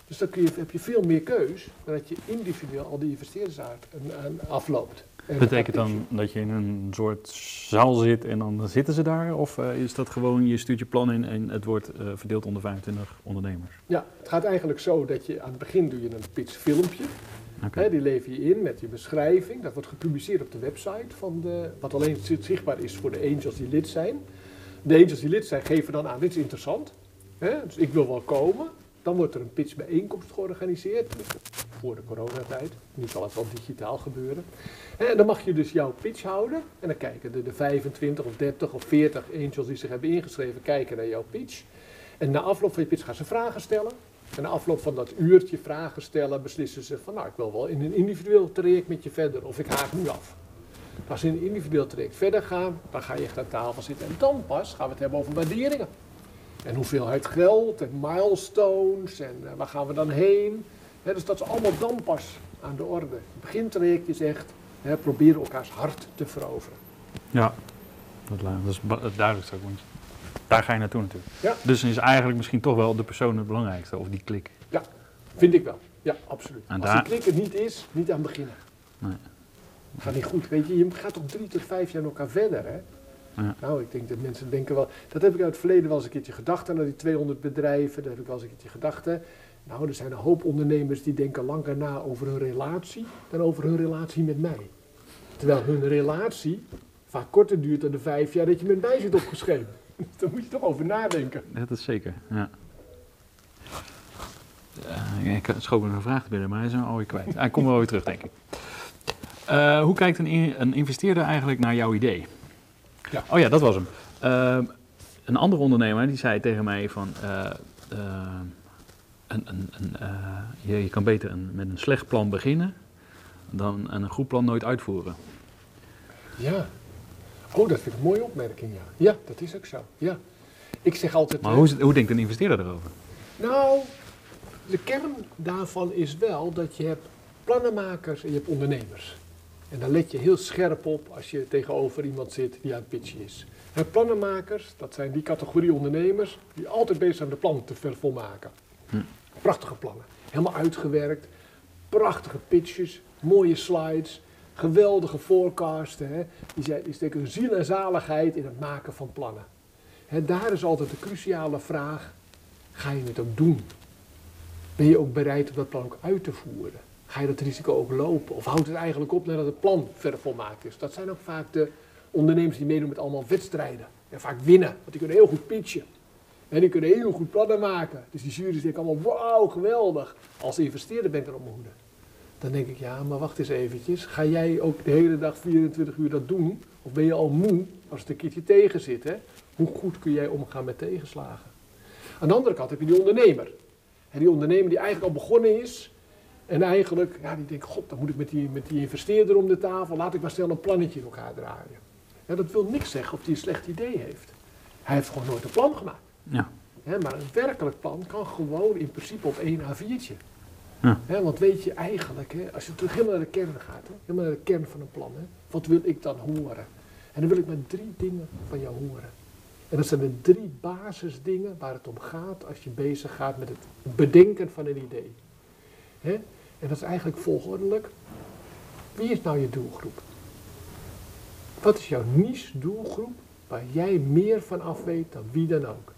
Dus dan kun je, heb je veel meer keus dan dat je individueel al die investeerders en afloopt. En Betekent dan dat je in een soort zaal zit en dan zitten ze daar? Of eh, is dat gewoon, je stuurt je plan in en het wordt eh, verdeeld onder 25 ondernemers? Ja, het gaat eigenlijk zo dat je aan het begin doe je een pitchfilmpje. Oké. Hè, die lever je in met je beschrijving. Dat wordt gepubliceerd op de website van de, wat alleen zi- zichtbaar is voor de angels die lid zijn. De angels die lid zijn geven dan aan, dit is interessant. Hè, dus ik wil wel komen. Dan wordt er een pitchbijeenkomst georganiseerd. Voor de coronatijd. Nu zal het wel digitaal gebeuren. En dan mag je dus jouw pitch houden. En dan kijken de, de 25 of 30 of 40 angels die zich hebben ingeschreven, kijken naar jouw pitch. En na afloop van je pitch gaan ze vragen stellen. En na afloop van dat uurtje vragen stellen, beslissen ze van nou, ik wil wel in een individueel traject met je verder of ik haak nu af. Als ze in een individueel traject verder gaan, dan ga je echt aan tafel zitten. En dan pas gaan we het hebben over waarderingen. En hoeveelheid geld en milestones en eh, waar gaan we dan heen. Dus dat is allemaal dan pas aan de orde. Het begintraject is echt, proberen elkaars hart te veroveren. Ja, dat, is het duidelijkste ook, want daar ga je naartoe natuurlijk. Ja. Dus dan is eigenlijk misschien toch wel de persoon het belangrijkste, of die klik. Vind ik wel. Ja, absoluut. En Als daar- die klik er niet is, niet aan beginnen. Nee. Gaat niet goed. Weet je, je gaat toch drie tot vijf jaar met elkaar verder, hè? Ja. Nou, ik denk dat mensen denken wel... Dat heb ik uit het verleden wel eens een keertje gedacht. Naar die 200 bedrijven, daar heb ik wel eens een keertje gedacht. Hè. Nou, er zijn een hoop ondernemers die denken langer na over hun relatie... dan over hun relatie met mij. Terwijl hun relatie vaak korter duurt dan de vijf jaar dat je met mij zit opgeschreven. Daar moet je toch over nadenken. Dat is zeker, ja. Eh, ik schoot me een vraag binnen, maar hij is hem alweer kwijt. Hij komt wel weer terug, denk ik. Eh, hoe kijkt een, in- een investeerder eigenlijk naar jouw idee? Ja. Oh ja, dat was hem. Ehm, een andere ondernemer die zei tegen mij van... eh, eh, een, een, een, eh, je, je kan beter een, met een slecht plan beginnen... dan een goed plan nooit uitvoeren. Ja. Oh, dat vind ik een mooie opmerking, ja. Ja, dat is ook zo. Ja. Ik zeg altijd... Maar hoe, is het- hoe denkt een investeerder erover? Nou, de kern daarvan is wel dat je hebt plannenmakers en je hebt ondernemers. En daar let je heel scherp op als je tegenover iemand zit die aan het pitchen is. En plannenmakers, dat zijn die categorie ondernemers die altijd bezig zijn de plannen te vervolmaken. Hm. Prachtige plannen, helemaal uitgewerkt, prachtige pitches, mooie slides, geweldige forecasten. Hè. Die, zijn, die steken ziel en zaligheid in het maken van plannen. Hè, daar is altijd de cruciale vraag, ga je het ook doen? Ben je ook bereid om dat plan ook uit te voeren? Ga je dat risico ook lopen? Of houdt het eigenlijk op nadat het plan verder volmaakt is? Dat zijn ook vaak de ondernemers die meedoen met allemaal wedstrijden. En vaak winnen, want die kunnen heel goed pitchen. En die kunnen heel goed plannen maken. Dus die jury's denken allemaal, wauw, geweldig. Als investeerder ben ik dan op mijn hoede. Dan denk ik, ja, maar wacht eens eventjes. Ga jij ook de hele dag 24 uur dat doen? Of ben je al moe als het een keertje tegen zit? Hè? Hoe goed kun jij omgaan met tegenslagen? Aan de andere kant heb je die ondernemer. En die ondernemer die eigenlijk al begonnen is. En eigenlijk, ja, die denkt, god, dan moet ik met die, met die investeerder om de tafel. Laat ik maar snel een plannetje in elkaar draaien. Ja, dat wil niks zeggen of hij een slecht idee heeft. Hij heeft gewoon nooit een plan gemaakt. Ja. Hè, maar een werkelijk plan kan gewoon in principe op één A4'tje. Ja. Hè, want weet je eigenlijk, hè, als je terug helemaal naar de kern gaat, hè, helemaal naar de kern van een plan, hè, wat wil ik dan horen? En dan wil ik maar drie dingen van jou horen. En dat zijn de drie basisdingen waar het om gaat als je bezig gaat met het bedenken van een idee. En dat is eigenlijk volgordelijk. Wie is nou je doelgroep? Wat is jouw niche doelgroep waar jij meer van af weet dan wie dan ook?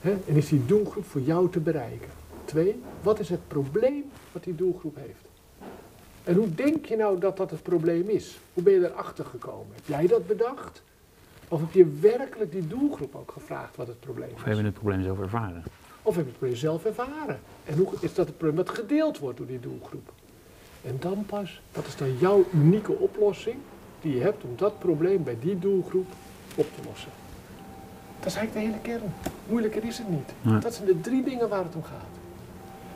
En is die doelgroep voor jou te bereiken? Twee, wat is het probleem wat die doelgroep heeft? En hoe denk je nou dat dat het probleem is? Hoe ben je erachter gekomen? Heb jij dat bedacht? Of heb je werkelijk die doelgroep ook gevraagd wat het probleem Of is? hebben we het probleem zelf ervaren? Of heb je het probleem zelf ervaren? En hoe is dat het probleem dat gedeeld wordt door die doelgroep? En dan pas, wat is dan jouw unieke oplossing die je hebt om dat probleem bij die doelgroep op te lossen? Dat is eigenlijk de hele kern. Moeilijker is het niet. Nee. Dat zijn de drie dingen waar het om gaat.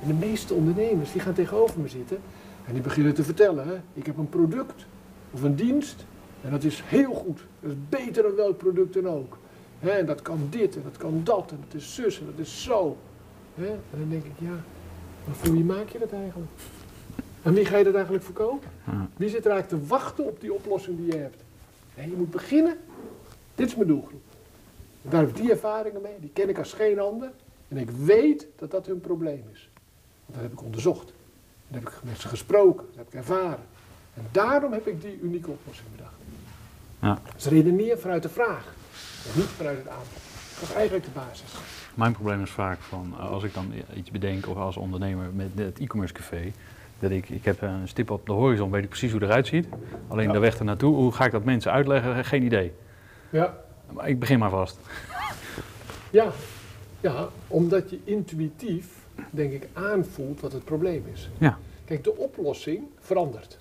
En de meeste ondernemers die gaan tegenover me zitten en die beginnen te vertellen, hè, ik heb een product of een dienst en dat is heel goed. Dat is beter dan welk product dan ook. En dat kan dit en dat kan dat en dat is zus en dat is zo. En dan denk ik, ja, maar voor wie maak je dat eigenlijk? En wie ga je dat eigenlijk verkopen? Wie zit er eigenlijk te wachten op die oplossing die je hebt? Nee, je moet beginnen. Dit is mijn doelgroep. En daar heb ik die ervaringen mee, die ken ik als geen ander. En ik weet dat dat hun probleem is. Want dat heb ik onderzocht. Dat heb ik met ze gesproken, dat heb ik ervaren. En daarom heb ik die unieke oplossing bedacht. Ja. Dus redeneer vanuit de vraag niet vanuit het aanbod. Dat is eigenlijk de basis. Mijn probleem is vaak van, eh, als ik dan iets bedenk of als ondernemer met het e-commerce café, dat ik, ik heb een stip op de horizon, weet ik precies hoe het eruit ziet. Alleen Ja. de weg ernaartoe, hoe ga ik dat mensen uitleggen, geen idee. Ja, Maar ik begin maar vast. Ja, ja, omdat je intuïtief, denk ik, aanvoelt wat het probleem is. Ja. Kijk, de oplossing verandert.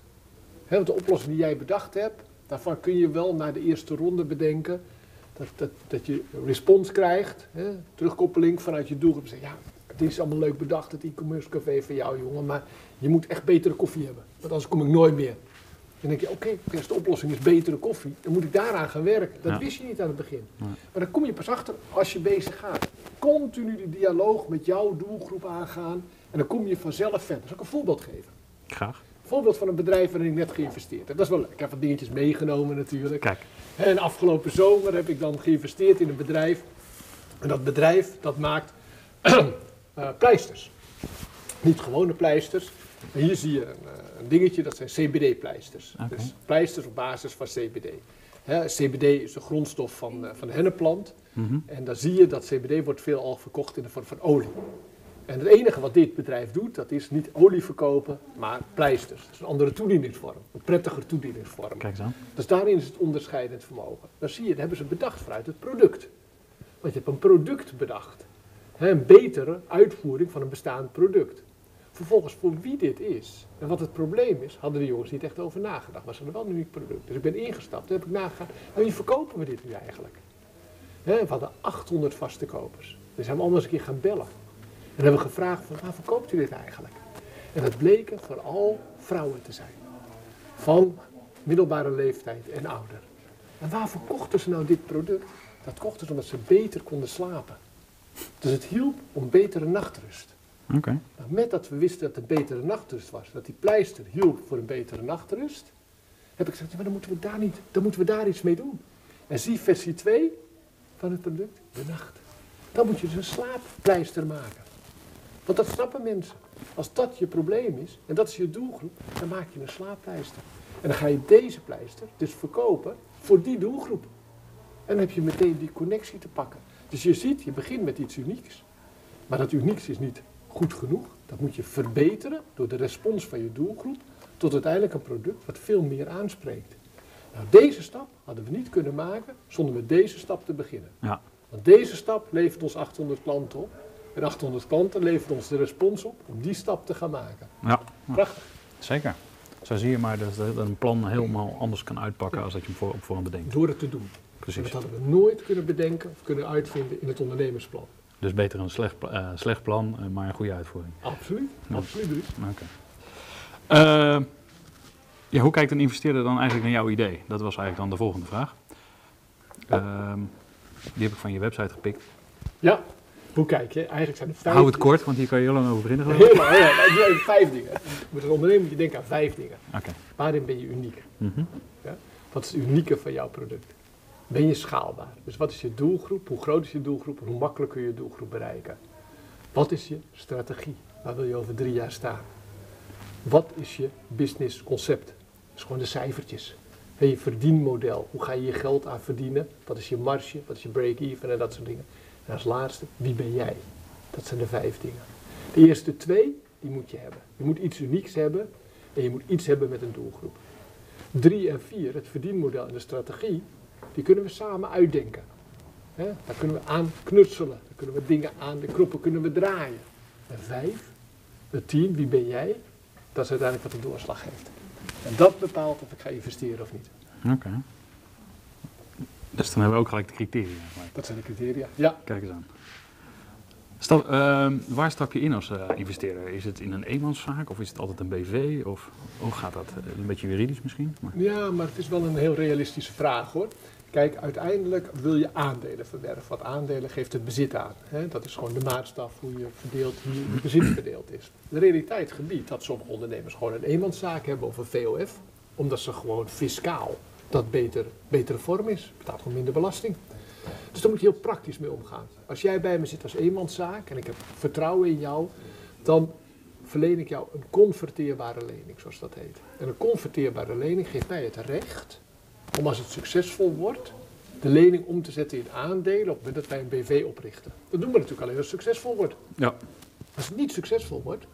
Hè, want de oplossing die jij bedacht hebt, daarvan kun je wel na de eerste ronde bedenken dat, dat, dat je respons krijgt, hè, terugkoppeling vanuit je doelgroep. Zeg, ja, het is allemaal leuk bedacht, het e-commerce café voor jou, jongen, maar je moet echt betere koffie hebben, want anders kom ik nooit meer. Dan denk je, oké, de oplossing is betere koffie, dan moet ik daaraan gaan werken. Dat Ja. wist je niet aan het begin. Maar dan kom je pas achter als je bezig gaat. Continu die dialoog met jouw doelgroep aangaan en dan kom je vanzelf verder. Zal ik een voorbeeld geven? Graag. Een voorbeeld van een bedrijf waarin ik net geïnvesteerd heb. Dat is wel leuk. Ik heb wat dingetjes meegenomen natuurlijk. Kijk. En afgelopen zomer heb ik dan geïnvesteerd in een bedrijf. En dat bedrijf dat maakt eh, pleisters. Niet gewone pleisters. Hier zie je een, eh, een dingetje, dat zijn CBD-pleisters. Dus pleisters op basis van CBD. Hè, CBD is de grondstof van, eh, van de hennepplant. Mhm. En dan zie je dat CBD wordt veelal verkocht in de vorm van olie. En het enige wat dit bedrijf doet, dat is niet olie verkopen, maar pleisters. Dat is een andere toedieningsvorm, een prettiger toedieningsvorm. Kijk aan. Dus daarin is het onderscheidend vermogen. Dan zie je, dat hebben ze bedacht vanuit het product. Want je hebt een product bedacht. Een betere uitvoering van een bestaand product. Vervolgens, voor wie dit is en wat het probleem is, hadden de jongens niet echt over nagedacht. Maar ze hadden wel een uniek product. Dus ik ben ingestapt, toen heb ik nagegaan, en wie verkopen we dit nu eigenlijk? We hadden 800 vaste kopers. Dus zijn we allemaal eens een keer gaan bellen. En hebben gevraagd, van, waar verkoopt u dit eigenlijk? En het bleken vooral vrouwen te zijn. Van middelbare leeftijd en ouder. En waarvoor kochten ze nou dit product? Dat kochten ze omdat ze beter konden slapen. Dus het hielp om betere nachtrust. Oké. Nou, met dat we wisten dat het een betere nachtrust was, dat die pleister hielp voor een betere nachtrust, heb ik gezegd, ja, maar dan moeten we daar, niet, dan moeten we daar iets mee doen. En zie versie 2 van het product, de nacht. Dan moet je dus een slaappleister maken. Want dat snappen mensen. Als dat je probleem is, en dat is je doelgroep, dan maak je een slaappleister. En dan ga je deze pleister dus verkopen voor die doelgroep. En dan heb je meteen die connectie te pakken. Dus je ziet, je begint met iets unieks. Maar dat unieks is niet goed genoeg. Dat moet je verbeteren door de respons van je doelgroep tot uiteindelijk een product wat veel meer aanspreekt. Nou, deze stap hadden we niet kunnen maken zonder met deze stap te beginnen. Ja. Want deze stap levert ons 800 klanten op. En 800 klanten levert ons de respons op om die stap te gaan maken. Ja, Prachtig. zeker. Zo zie je maar dat dat een plan helemaal anders kan uitpakken als dat je hem voor, op voorhand bedenkt. Door het te doen. En Precies. dat hadden we nooit kunnen bedenken of kunnen uitvinden in het ondernemersplan. Dus beter een slecht, eh, slecht plan, eh, maar een goede uitvoering. Absoluut. Ja. Absoluut. Oké. Eh, ja, hoe kijkt een investeerder dan eigenlijk naar jouw idee? Dat was eigenlijk dan de volgende vraag. Ehm, die heb ik van je website gepikt. Ja. Hoe kijk je? Eigenlijk zijn er vijf Hou het kort, want hier kan je heel lang over beginnen. Heel lang, ja, vijf dingen. Met een ondernemer moet je denken aan vijf dingen. Oké. Waarin ben je uniek? Mhm. Wat is het unieke van jouw product? Ben je schaalbaar? Dus wat is je doelgroep? Hoe groot is je doelgroep? Hoe makkelijk kun je je doelgroep bereiken? Wat is je strategie? Waar wil je over drie jaar staan? Wat is je business concept? Dat is gewoon de cijfertjes. En je verdienmodel. Hoe ga je je geld aan verdienen? Wat is je marge? Wat is je break-even? En dat soort dingen. En als laatste, wie ben jij? Dat zijn de vijf dingen. De eerste twee, die moet je hebben. Je moet iets unieks hebben en je moet iets hebben met een doelgroep. Drie en vier, het verdienmodel en de strategie, die kunnen we samen uitdenken. Daar kunnen we aan knutselen, daar kunnen we dingen aan, de knoppen kunnen we draaien. En vijf, het team, wie ben jij? Dat is uiteindelijk wat de doorslag geeft. En dat bepaalt of ik ga investeren of niet. Oké. Dus dan hebben we ook gelijk de criteria. Dat zijn de criteria. Ja, Kijk eens aan. Stap, ehm, waar stap je in als eh, investeerder? Is het in een eenmanszaak of is het altijd een BV? Of hoe gaat dat? Eh, Een beetje juridisch misschien? Maar, Ja, maar het is wel een heel realistische vraag hoor. Kijk, uiteindelijk wil je aandelen verwerven. Want aandelen geeft het bezit aan. Hè? Dat is gewoon de maatstaf hoe je verdeelt, hoe je bezit verdeeld is. De realiteit gebiedt dat sommige ondernemers gewoon een eenmanszaak hebben of een VOF. Omdat ze gewoon fiscaal dat beter, betere vorm is. Betaalt gewoon minder belasting. Dus daar moet je heel praktisch mee omgaan. Als jij bij me zit als eenmanszaak en ik heb vertrouwen in jou, dan verleen ik jou een converteerbare lening, zoals dat heet. En een converteerbare lening geeft mij het recht om als het succesvol wordt, de lening om te zetten in aandelen op het moment dat wij een BV oprichten. Dat doen we natuurlijk alleen als het succesvol wordt. ja. Als het niet succesvol wordt,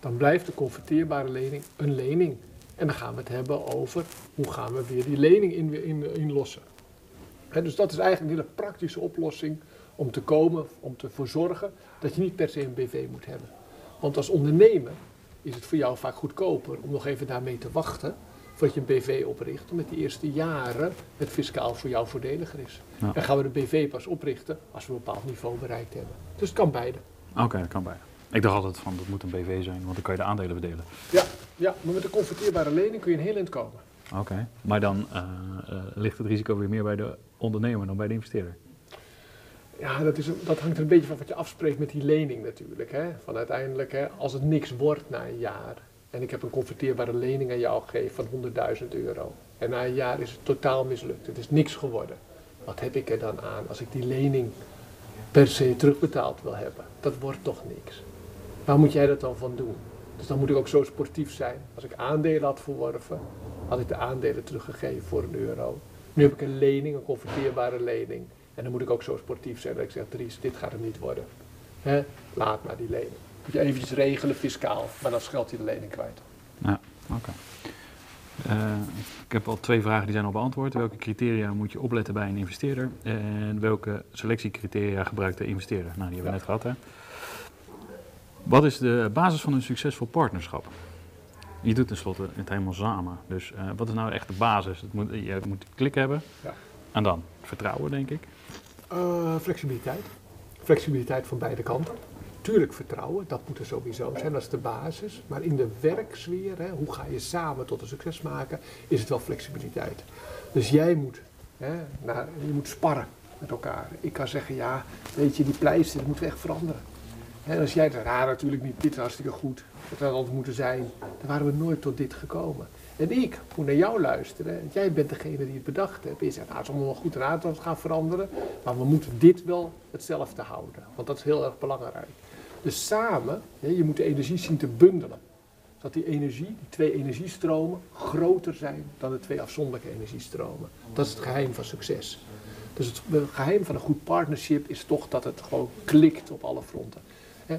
dan blijft de converteerbare lening een lening. En dan gaan we het hebben over hoe gaan we weer die lening in, in, inlossen. Hè, dus dat is eigenlijk een hele praktische oplossing om te komen, om te voor zorgen dat je niet per se een BV moet hebben. Want als ondernemer is het voor jou vaak goedkoper om nog even daarmee te wachten voordat je een BV opricht, omdat die eerste jaren het fiscaal voor jou voordeliger is. Ja. En gaan we de BV pas oprichten als we een bepaald niveau bereikt hebben. Dus het kan beide. Oké, dat kan bij. Ik dacht altijd van dat moet een BV zijn, want dan kan je de aandelen verdelen. Ja, ja, maar met een converteerbare lening kun je een heel eind komen. Oké. Maar dan eh, eh, ligt het risico weer meer bij de ondernemer dan bij de investeerder. Ja, dat, is, dat hangt er een beetje van wat je afspreekt met die lening natuurlijk. Hè. Van uiteindelijk, hè, als het niks wordt na een jaar en ik heb een converteerbare lening aan jou gegeven van 100.000 euro. En na een jaar is het totaal mislukt. Het is niks geworden. Wat heb ik er dan aan als ik die lening per se terugbetaald wil hebben? Dat wordt toch niks. Waar moet jij dat dan van doen? Dus dan moet ik ook zo sportief zijn. Als ik aandelen had verworven, had ik de aandelen teruggegeven voor een euro. Nu heb ik een lening, een converteerbare lening. En dan moet ik ook zo sportief zijn dat ik zeg, Dries, dit gaat hem niet worden. Laat maar die lening. Moet je eventjes regelen fiscaal, maar dan scheldt hij de lening kwijt. Ja, oké. Eh, ik heb al twee vragen die zijn al beantwoord. Welke criteria moet je opletten bij een investeerder? En welke selectiecriteria gebruikt de investeerder? Nou, die hebben we net gehad, hè? Wat is de basis van een succesvol partnerschap? Je doet tenslotte het helemaal samen. Dus eh, wat is nou echt de basis? Het moet, je moet klik hebben. Ja. En dan vertrouwen, denk ik. Eh, flexibiliteit. Flexibiliteit van beide kanten. Tuurlijk vertrouwen, dat moet er sowieso zijn, dat is de basis. Maar in de werksfeer, hè, hoe ga je samen tot een succes maken, is het wel flexibiliteit. Dus jij moet, hè, naar, je moet sparren met elkaar. Ik kan zeggen, ja, weet je, die pleister, die moeten we echt veranderen. En als jij zegt, ja, natuurlijk niet, dit hartstikke goed, dat had altijd moeten zijn, dan waren we nooit tot dit gekomen. En ik moet naar jou luisteren, want jij bent degene die het bedacht hebt. Je zegt, nou, het is allemaal wel goed en aardig dat we gaan veranderen, maar we moeten dit wel hetzelfde houden, want dat is heel erg belangrijk. Dus samen, je moet de energie zien te bundelen. Zodat die energie, die twee energiestromen, groter zijn dan de twee afzonderlijke energiestromen. Dat is het geheim van succes. Dus het geheim van een goed partnership is toch dat het gewoon klikt op alle fronten.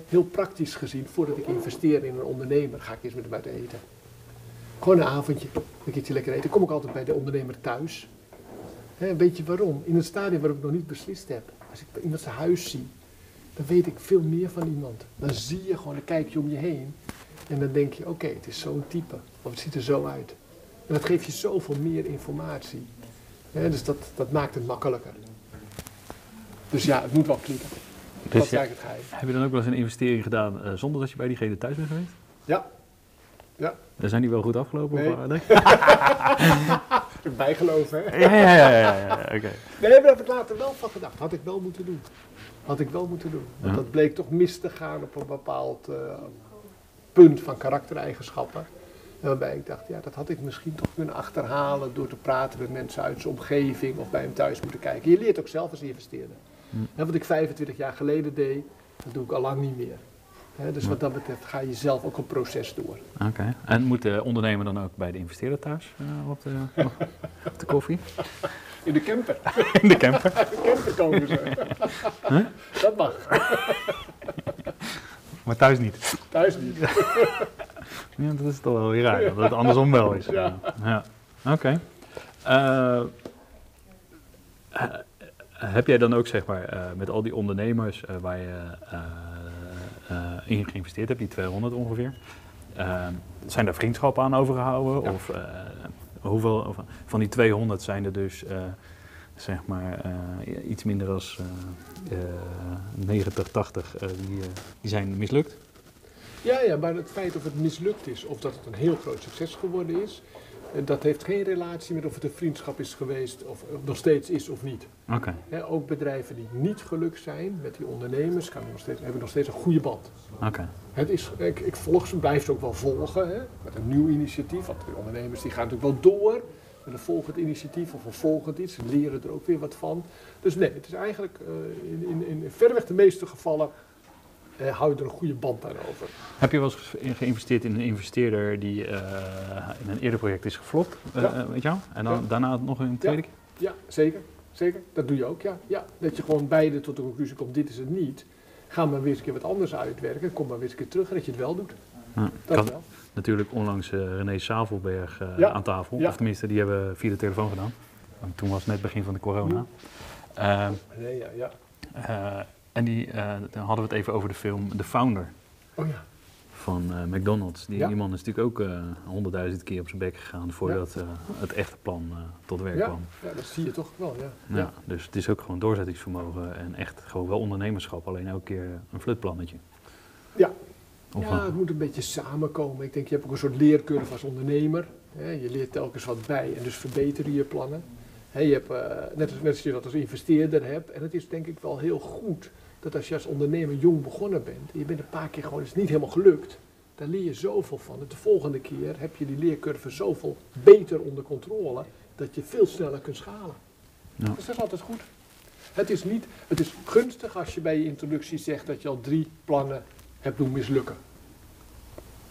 Heel praktisch gezien, voordat ik investeer in een ondernemer, ga ik eens met hem uit eten. Gewoon een avondje, een keertje lekker eten. Kom ik altijd bij de ondernemer thuis. Weet je waarom? In een stadium waarop ik nog niet beslist heb. Als ik iemand zijn huis zie, dan weet ik veel meer van iemand. Dan zie je gewoon, dan kijk je om je heen. En dan denk je, oké, het is zo'n type. Of het ziet er zo uit. En dat geeft je zoveel meer informatie. Dus dat, dat maakt het makkelijker. Dus ja, het moet wel klikken. Dat Dus is ja, eigenlijk het geheim. heb je dan ook wel eens een investering gedaan eh, zonder dat je bij diegene thuis bent geweest? Ja. Ja, Dan zijn die wel goed afgelopen? Nee. Of, eh, nee? ik bijgeloven, hè? ja, ja, ja, ja, oké. Nee, daar heb ik later wel van gedacht. Had ik wel moeten doen. Had ik wel moeten doen. Want Ja. dat bleek toch mis te gaan op een bepaald eh, punt van karaktereigenschappen. En Waarbij ik dacht, ja, dat had ik misschien toch kunnen achterhalen door te praten met mensen uit zijn omgeving of bij hem thuis moeten kijken. Je leert ook zelf als investeerder. En wat ik 25 jaar geleden deed, dat doe ik al lang niet meer. Hè, dus wat dat betreft ga je zelf ook een proces door. Oké. En moet de ondernemer dan ook bij de investeerder thuis eh, op, de, op de koffie? In de camper. In de camper? In de camper komen ze. Huh? Dat mag. Maar thuis niet. Thuis niet. Ja, dat is toch wel weer raar, dat het andersom wel is. Ja. ja. Oké. Eh, eh, heb jij dan ook, zeg maar, eh, met al die ondernemers eh, waar je eh, in geïnvesteerd hebt, die 200 ongeveer, eh, zijn daar vriendschappen aan overgehouden? Ja. Of hoeveel of, van die 200 zijn er dus, zeg maar, iets minder dan eh, 90, 80 eh, die, die zijn mislukt? Ja, ja, maar het feit of het mislukt is of dat het een heel groot succes geworden is, dat heeft geen relatie met of het een vriendschap is geweest of of nog steeds is of niet. Oké. Ook bedrijven die niet gelukt zijn met die ondernemers kan nog steeds, hebben nog steeds een goede band. Oké. Het is, ik, ik volg ze, blijf ze ook wel volgen met een nieuw initiatief. Want de ondernemers die gaan natuurlijk wel door met een volgend initiatief of een volgend iets. Ze leren er ook weer wat van. Dus nee, het is eigenlijk eh, in, in, in verreweg de meeste gevallen eh, hou je er een goede band aan over. Heb je wel eens ge- geïnvesteerd in een investeerder die eh, in een eerder project is geflopt, eh, Ja. eh, weet je wel? En dan Ja. daarna nog een tweede keer? Ja, zeker. Zeker. Dat doe je ook, ja. ja. Dat je gewoon beide tot de conclusie komt, dit is het niet. Ga maar weer eens een keer wat anders uitwerken. Kom maar weer eens een keer terug en dat je het wel doet. Ja. Ik Dat had wel. natuurlijk onlangs eh, René Savelberg Ja. aan tafel. Ja. Of tenminste, die hebben we via de telefoon gedaan. Want toen was het net begin van de corona. Eh, Nee, ja, ja. En die, eh, dan hadden we het even over de film The Founder Oh ja. van eh, McDonald's. Die, Ja. die man is natuurlijk ook eh, honderdduizend keer op zijn bek gegaan voordat het echte plan tot werk Ja, kwam. ja, dat zie je toch wel, ja. Ja, dus het is ook gewoon doorzettingsvermogen en echt gewoon wel ondernemerschap, alleen elke keer een flutplannetje. Ja. Of ja, het moet een beetje samenkomen. Ik denk, je hebt ook een soort leercurve als ondernemer. Hè. Je leert telkens wat bij en dus verbeter je je plannen. Je hebt, eh, net, als, net als je dat als investeerder hebt. En het is denk ik wel heel goed dat als je als ondernemer jong begonnen bent... en je bent een paar keer gewoon, is niet helemaal gelukt... dan leer je zoveel van. En de volgende keer heb je die leercurve zoveel beter onder controle... dat je veel sneller kunt schalen. Dus dat is altijd goed. Het is, niet, het is gunstig als je bij je introductie zegt dat je al drie plannen hebt doen mislukken.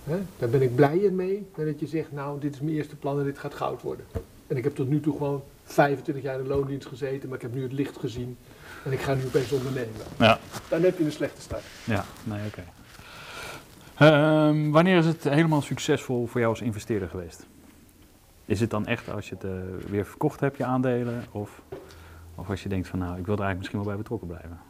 Hè? Daar ben ik blijer mee dan dat je zegt, nou dit is mijn eerste plan en dit gaat goud worden. En ik heb tot nu toe gewoon 25 jaar in de loondienst gezeten, maar ik heb nu het licht gezien en ik ga nu opeens ondernemen. Ja, Dan heb je een slechte start. ja, nee, oké. Ehm, wanneer is het helemaal succesvol voor jou als investeerder geweest? Is het dan echt als je het eh, weer verkocht hebt, je aandelen? Of, of als je denkt van nou, ik wil er eigenlijk misschien wel bij betrokken blijven?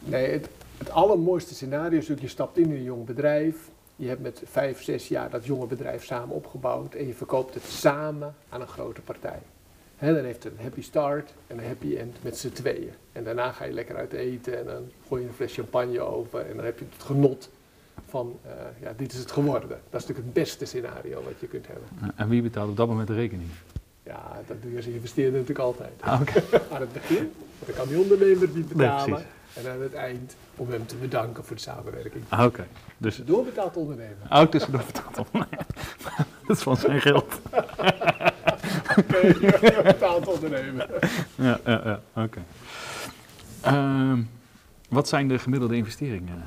Nee, het, het allermooiste scenario is natuurlijk, je stapt in in een jong bedrijf. Je hebt met vijf, zes jaar dat jonge bedrijf samen opgebouwd en je verkoopt het samen aan een grote partij. Hè, dan heeft een happy start en een happy end met z'n tweeën. En daarna ga je lekker uit eten en dan gooi je een fles champagne over en dan heb je het genot van, eh, ja, dit is het geworden. Dat is natuurlijk het beste scenario wat je kunt hebben. En wie betaalt op dat moment de rekening? Ja, dat doe je als investeerder natuurlijk altijd. Ah. Aan het begin, dan kan die ondernemer niet betalen. en aan het eind om hem te bedanken voor de samenwerking. Ah, oké. Dus doorbetaald ondernemer. ook tussendoor betaald op. Dat is van zijn geld. Betaald ondernemer. Ja, ja, ja. oké. Ehm, wat zijn de gemiddelde investeringen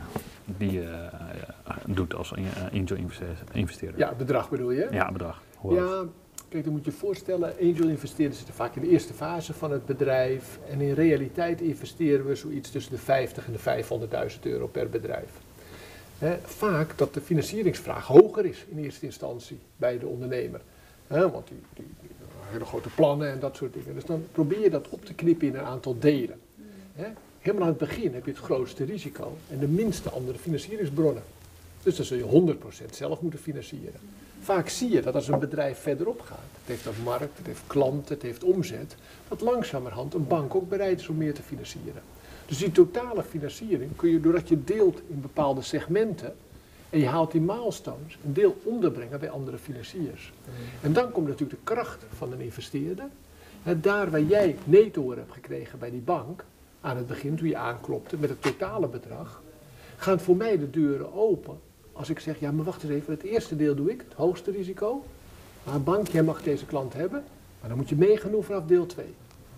die je eh, doet als eh, angel investe- investeerder? Ja, bedrag bedoel je? Ja, bedrag. Hoe hoog? Ja, kijk, dan moet je je voorstellen, angel investeerders zitten vaak in de eerste fase van het bedrijf. En in realiteit investeren we zoiets tussen de 50 en de 500.000 euro per bedrijf. Vaak dat de financieringsvraag hoger is in eerste instantie bij de ondernemer. Want die, die, hele grote plannen en dat soort dingen. Dus dan probeer je dat op te knippen in een aantal delen. Hè. Helemaal aan het begin heb je het grootste risico en de minste andere financieringsbronnen. Dus dan zul je 100% zelf moeten financieren. Vaak zie je dat als een bedrijf verderop gaat, het heeft een markt, het heeft klanten, het heeft omzet, dat langzamerhand een bank ook bereid is om meer te financieren. Dus die totale financiering kun je, doordat je deelt in bepaalde segmenten en je haalt die milestones, een deel onderbrengen bij andere financiers. En dan komt natuurlijk de kracht van een investeerder. Daar waar jij netto hebt gekregen bij die bank, aan het begin toen je aanklopte met het totale bedrag, gaan voor mij de deuren open als ik zeg, ja maar wacht eens even, het eerste deel doe ik, het hoogste risico. Maar bank, jij mag deze klant hebben, maar dan moet je meegenomen vanaf deel 2.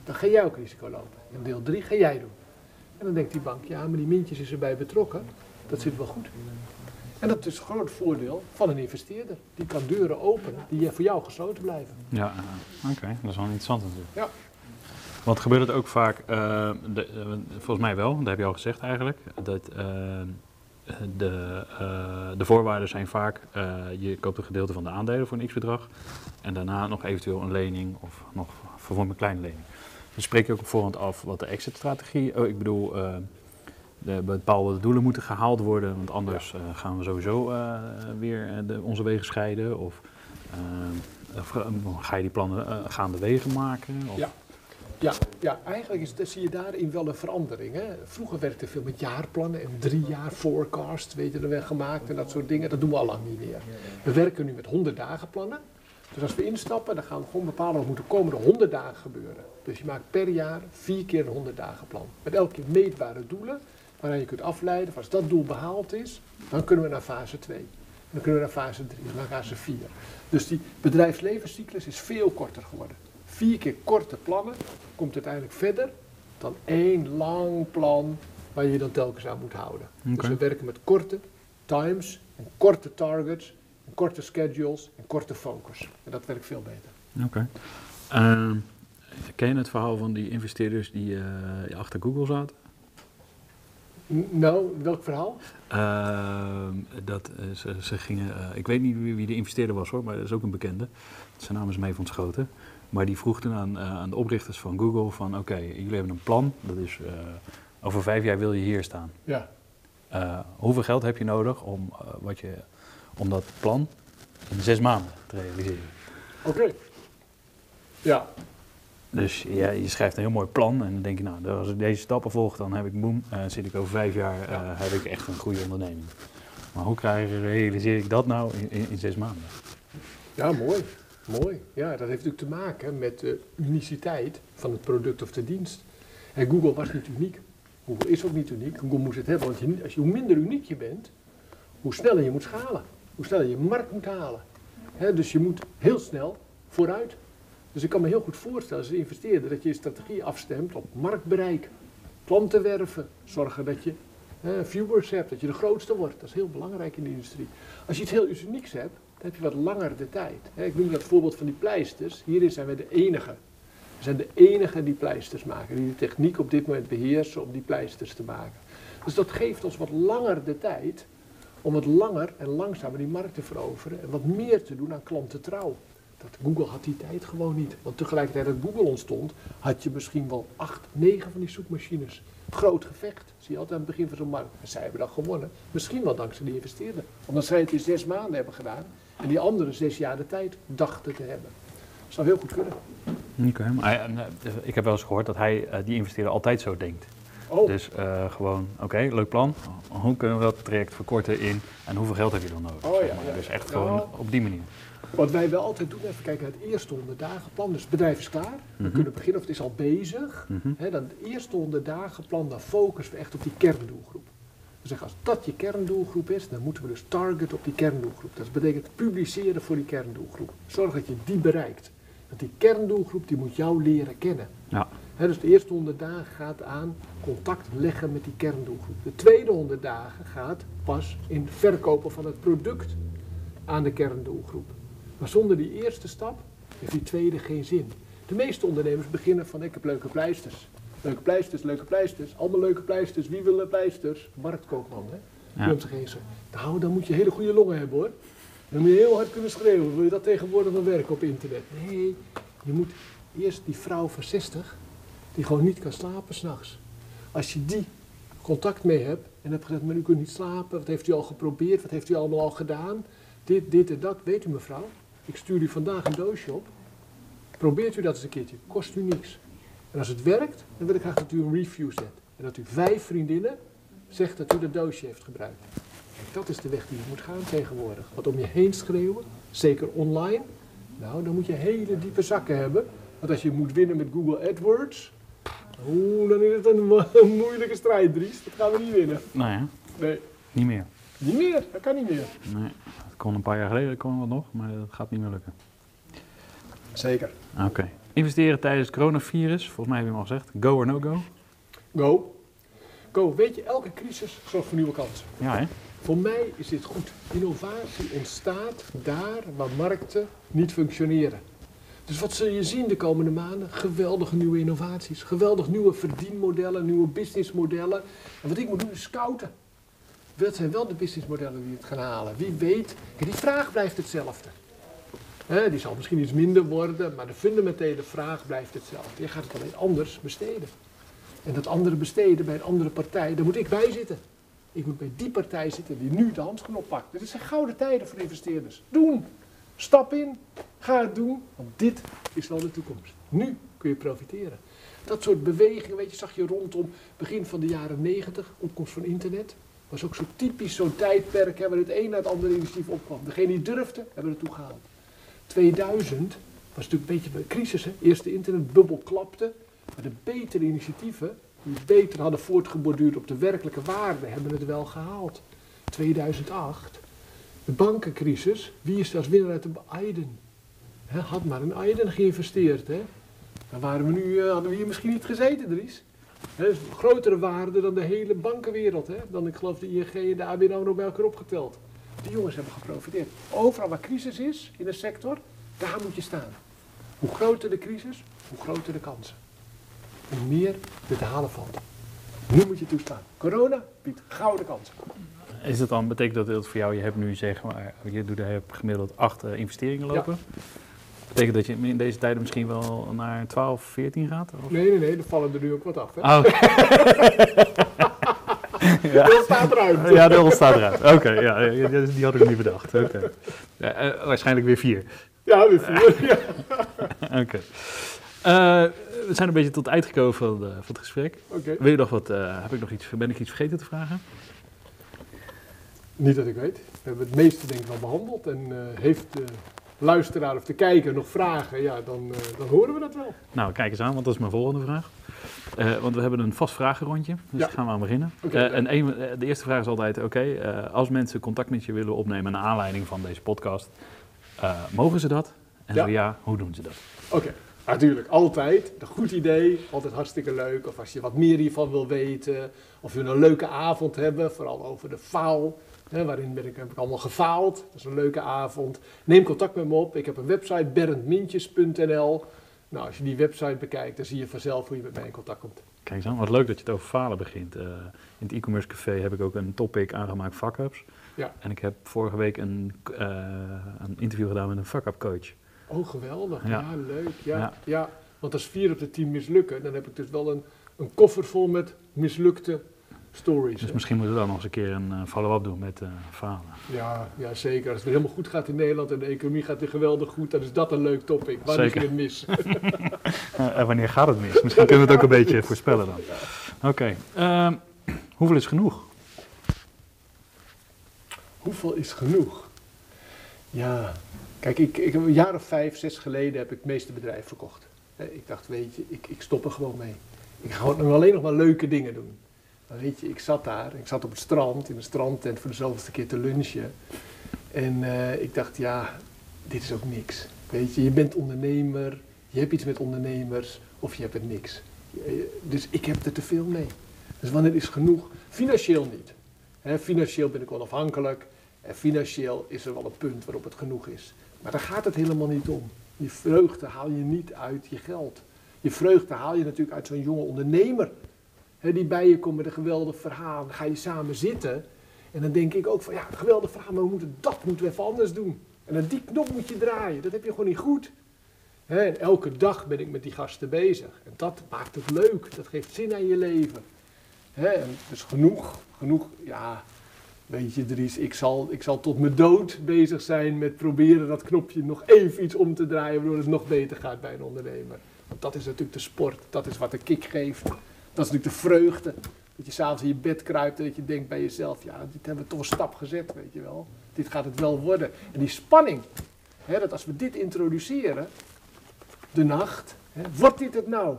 Dan ga jij ook risico lopen. En deel 3 ga jij doen. En dan denkt die bank, ja maar die mintjes is erbij betrokken, dat zit wel goed. En dat is een groot voordeel van een investeerder. Die kan deuren openen die voor jou gesloten blijven. Ja, eh, oké. Dat is wel interessant natuurlijk. Ja. Want gebeurt het ook vaak, eh, de, eh, volgens mij wel, dat heb je al gezegd eigenlijk, dat de, de voorwaarden zijn vaak, je koopt een gedeelte van de aandelen voor een x-bedrag en daarna nog eventueel een lening of nog voor een kleine lening. Dan spreek je ook op voorhand af wat de exit-strategie, oh, ik bedoel, de bepaalde doelen moeten gehaald worden, want anders eh, gaan we sowieso eh, weer eh, de, onze wegen scheiden of... ga je die plannen gaande wegen maken? Of, Ja. Ja, ja, eigenlijk is, zie je daarin wel een verandering. Hè. Vroeger werd er veel met jaarplannen en drie jaar forecast, weet je, er werd gemaakt en dat soort dingen. Dat doen we al lang niet meer. We werken nu met 100 dagen plannen. Dus als we instappen, dan gaan we gewoon bepalen wat moet de komende 100 dagen gebeuren. Dus je maakt per jaar vier keer een 100 dagen plan. Met elke keer meetbare doelen, waaraan je kunt afleiden. Als dat doel behaald is, dan kunnen we naar fase 2. Dan kunnen we naar fase 3, naar fase 4. Dus die bedrijfslevenscyclus is veel korter geworden. Vier keer korte plannen komt uiteindelijk verder dan één lang plan waar je je dan telkens aan moet houden. Dus we werken met korte times, en korte targets, en korte schedules en korte focus. En dat werkt veel beter. Oké. Ehm, ken je het verhaal van die investeerders die eh, achter Google zaten? Nou, welk verhaal? Ehm, dat eh, ze, ze gingen, eh, ik weet niet wie, wie de investeerder was hoor, maar dat is ook een bekende. Zijn naam is mee van Schoten. Maar die vroeg toen aan, eh, aan de oprichters van Google van oké, jullie hebben een plan. Dat is over vijf jaar wil je hier staan. Ja. Hoeveel geld heb je nodig om, wat je, om dat plan in zes maanden te realiseren? Oké. Ja, Dus je schrijft een heel mooi plan en dan denk je, nou, als ik deze stappen volg, dan heb ik boem, eh, zit ik over vijf jaar, eh, heb ik echt een goede onderneming. Maar hoe krijg, realiseer ik dat nou in, in, zes maanden? ja mooi. Mooi. Ja, dat heeft natuurlijk te maken met de uniciteit van het product of de dienst. En Google was niet uniek. Google is ook niet uniek. Google moest het hebben, want je, als je, hoe minder uniek je bent, hoe sneller je moet schalen. Hoe sneller je markt moet halen. Dus je moet heel snel vooruit. Dus ik kan me heel goed voorstellen als investeerder dat je je strategie afstemt op marktbereik, klanten werven, zorgen dat je hè, viewers hebt, dat je de grootste wordt. Dat is heel belangrijk in de industrie. Als je iets heel unieks hebt, dan heb je wat langer de tijd. Hè, ik noem dat voorbeeld van die pleisters. Hierin zijn we de enige. We zijn de enige die pleisters maken, die de techniek op dit moment beheersen om die pleisters te maken. Dus dat geeft ons wat langer de tijd om wat langer en langzamer die markt te veroveren en wat meer te doen aan klantentrouw. Dat Google had die tijd gewoon niet. Want tegelijkertijd dat Google ontstond, had je misschien wel acht, negen van die zoekmachines. Groot gevecht, zie je altijd aan het begin van zo'n markt. En zij hebben dat gewonnen. Misschien wel dankzij die investeerder. Omdat zij het in zes maanden hebben gedaan. En die anderen zes jaar de tijd dachten te hebben. Dat zou heel goed kunnen. Maar eh, ik heb wel eens gehoord dat hij, eh, die investeerder, altijd zo denkt. Oh, Dus eh, gewoon, oké, leuk plan. Hoe kunnen we dat traject verkorten in en hoeveel geld heb je dan nodig? Oh, ja, zeg maar. ja, Dus echt Nou, gewoon op die manier. Wat wij wel altijd doen, even kijken naar het eerste 100 dagen plan. Dus het bedrijf is klaar. We Mhm. kunnen beginnen of het is al bezig. Mhm. Dan het eerste 100 dagen plan, dan focussen we echt op die kerndoelgroep. We zeggen als dat je kerndoelgroep is, dan moeten we dus targeten op die kerndoelgroep. Dat betekent publiceren voor die kerndoelgroep. Zorg dat je die bereikt. Want die kerndoelgroep die moet jou leren kennen. Ja. Dus de eerste 100 dagen gaat aan contact leggen met die kerndoelgroep. De tweede 100 dagen gaat pas in verkopen van het product aan de kerndoelgroep. Maar zonder die eerste stap heeft die tweede geen zin. De meeste ondernemers beginnen van ik heb leuke pleisters. Leuke pleisters, leuke pleisters, allemaal leuke pleisters. Wie wil er pleisters? Marktkoopman, hè? Ja. Nou, dan moet je hele goede longen hebben hoor. Dan moet je heel hard kunnen schreeuwen. Wil je dat tegenwoordig wel werken op internet? Nee, je moet eerst die vrouw van 60, die gewoon niet kan slapen s'nachts. Als je die contact mee hebt en hebt gezegd, maar u kunt niet slapen, wat heeft u al geprobeerd, wat heeft u allemaal al gedaan? Dit, dit en dat, weet u mevrouw, ik stuur u vandaag een doosje op. Probeert u dat eens een keertje, kost u niks. En als het werkt, dan wil ik graag dat u een review zet. En dat u vijf vriendinnen zegt dat u dat doosje heeft gebruikt. Kijk, dat is de weg die je moet gaan tegenwoordig. Want om je heen schreeuwen, zeker online, nou, dan moet je hele diepe zakken hebben. Want als je moet winnen met Google AdWords, oeh, dan is het een, mo- een moeilijke strijd, Dries. Dat gaan we niet winnen. Nou ja, Nee, niet meer. niet meer. Dat kan niet meer. Nee, dat kon een paar jaar geleden kon wat nog, maar dat gaat niet meer lukken. Zeker. Oké. Investeren tijdens het coronavirus, volgens mij heb je hem al gezegd. Go or no go? Go. Go. Weet je, elke crisis zorgt voor nieuwe kansen. Ja, hè? Voor mij is dit goed. Innovatie ontstaat daar waar markten niet functioneren. Dus wat zul je zien de komende maanden? Geweldige nieuwe innovaties, geweldig nieuwe verdienmodellen, nieuwe businessmodellen. En wat ik moet doen is scouten. Wat zijn wel de businessmodellen die het gaan halen? Wie weet, die vraag blijft hetzelfde. Die zal misschien iets minder worden, maar de fundamentele vraag blijft hetzelfde. Je gaat het alleen anders besteden. En dat andere besteden bij een andere partij, daar moet ik bij zitten. Ik moet bij die partij zitten die nu de handschoen oppakt. Dit zijn gouden tijden voor investeerders. Doen. Stap in. Ga het doen. Want dit is wel de toekomst. Nu kun je profiteren. Dat soort bewegingen, weet je, zag je rondom begin van de jaren 90, opkomst van internet. Was ook zo typisch zo'n tijdperk hè, waar het een na het andere initiatief opkwam. Degene die durfde, hebben het toegehaald. 2000 was natuurlijk een beetje een crisis. Hè? Eerst de internetbubbel klapte. Maar de betere initiatieven, die beter hadden voortgeborduurd op de werkelijke waarde, hebben het wel gehaald. 2008, de bankencrisis, wie is als winnaar uit de Aiden? Had maar in Aiden geïnvesteerd. Hè? Dan waren we nu, eh, hadden we hier misschien niet gezeten, Dries. Grotere waarde dan de hele bankenwereld. Hè? Dan ik geloof de ING en de ABN AMRO bij elkaar opgeteld. Die jongens hebben geprofiteerd. Overal waar crisis is in een sector, daar moet je staan. Hoe groter de crisis, hoe groter de kansen. Hoe meer er te halen valt. Nu moet je toestaan. Corona biedt gouden kansen. Is het dan, betekent dat het voor jou, je hebt nu zeg maar, je doet, je hebt gemiddeld acht eh, investeringen lopen. Betekent dat je in deze tijden misschien wel naar 12, 14 gaat? Of? Nee, nee, nee, er vallen er nu ook wat af. Hè? Oh, Er staat ruimte. ja, de staat eruit. Oké, ja, ja, die die had ik niet bedacht. Oké. Ja, eh, waarschijnlijk weer vier. Ja, weer vier. Ja. Oké. Eh, we zijn een beetje tot het eind gekomen van, eh, van het gesprek. Wil je nog wat, eh, heb ik nog iets, ben ik iets vergeten te vragen? Niet dat ik weet. We hebben het meeste denk ik wel behandeld. En eh, heeft de luisteraar of de kijker nog vragen, ja, dan, eh, dan horen we dat wel. Nou, kijk eens aan, want dat is mijn volgende vraag. Eh, want we hebben een vast vragenrondje, dus Ja. gaan we aan beginnen. Leuk. en een, de eerste vraag is altijd, oké, als mensen contact met je willen opnemen naar aanleiding van deze podcast, mogen ze dat? En Ja. zo ja, hoe doen ze dat? Oké, natuurlijk. Altijd. Een goed idee. Altijd hartstikke leuk. Of als je wat meer hiervan wil weten. Of we een leuke avond hebben. Vooral over de faal. Hè, waarin ben ik, heb ik allemaal gefaald. Dat is een leuke avond. Neem contact met me op. Ik heb een website, berndmintjes.nl. Nou, als je die website bekijkt, dan zie je vanzelf hoe je met mij in contact komt. Kijk eens aan, wat leuk dat je het over falen begint. Eh, in het e-commerce café heb ik ook een topic aangemaakt, fuck-ups. Ja. En ik heb vorige week een, eh, een interview gedaan met een fuck-up coach. Oh, geweldig. Ja, Ja. leuk. Ja, Ja. ja. Want als vier op de tien mislukken, dan heb ik dus wel een, een koffer vol met mislukte stories. Dus misschien moeten we dan nog eens een keer een eh, follow-up doen met eh verhalen. Ja, ja, zeker. Als het helemaal goed gaat in Nederland en de economie gaat weer geweldig goed, dan is dat een leuk topic. Wanneer ging het mis? Eh, en wanneer gaat het mis? Misschien kunnen we het ook een beetje voorspellen dan. Oké, ehm, hoeveel is genoeg? Hoeveel is genoeg? Ja, kijk, ik, ik een jaar of vijf, zes geleden heb ik het meeste bedrijf verkocht. Ik dacht, weet je, ik, ik stop er gewoon mee. Ik ga alleen nog maar leuke dingen doen. Weet je, ik zat daar, ik zat op het strand, in een strandtent voor de zoveelste keer te lunchen. En eh, ik dacht, ja, dit is ook niks. Weet je, je bent ondernemer, je hebt iets met ondernemers of je hebt het niks. Je- Dus ik heb er te veel mee. Dus wanneer is genoeg? Financieel niet. Financieel ben ik onafhankelijk en financieel is er wel een punt waarop het genoeg is. Maar daar gaat het helemaal niet om. Je vreugde haal je niet uit je geld. Je vreugde haal je natuurlijk uit zo'n jonge ondernemer. Die bij je komt met een geweldig verhaal. Ga je samen zitten. En dan denk ik ook van ja, geweldig verhaal, maar we moeten, dat moeten we even anders doen. En dan die knop moet je draaien. Dat heb je gewoon niet goed. En elke dag ben ik met die gasten bezig. En dat maakt het leuk. Dat geeft zin aan je leven. Dus genoeg, genoeg, ja, weet je Dries, ik zal, ik zal tot mijn dood bezig zijn met proberen dat knopje nog even iets om te draaien, waardoor het nog beter gaat bij een ondernemer. Want dat is natuurlijk de sport, dat is wat de kick geeft. Dat is natuurlijk de vreugde. Dat je s'avonds in je bed kruipt en dat je denkt bij jezelf, ja, dit hebben we toch een stap gezet, weet je wel. Dit gaat het wel worden. En die spanning, hè, dat als we dit introduceren, de nacht, hè, wordt dit het nou?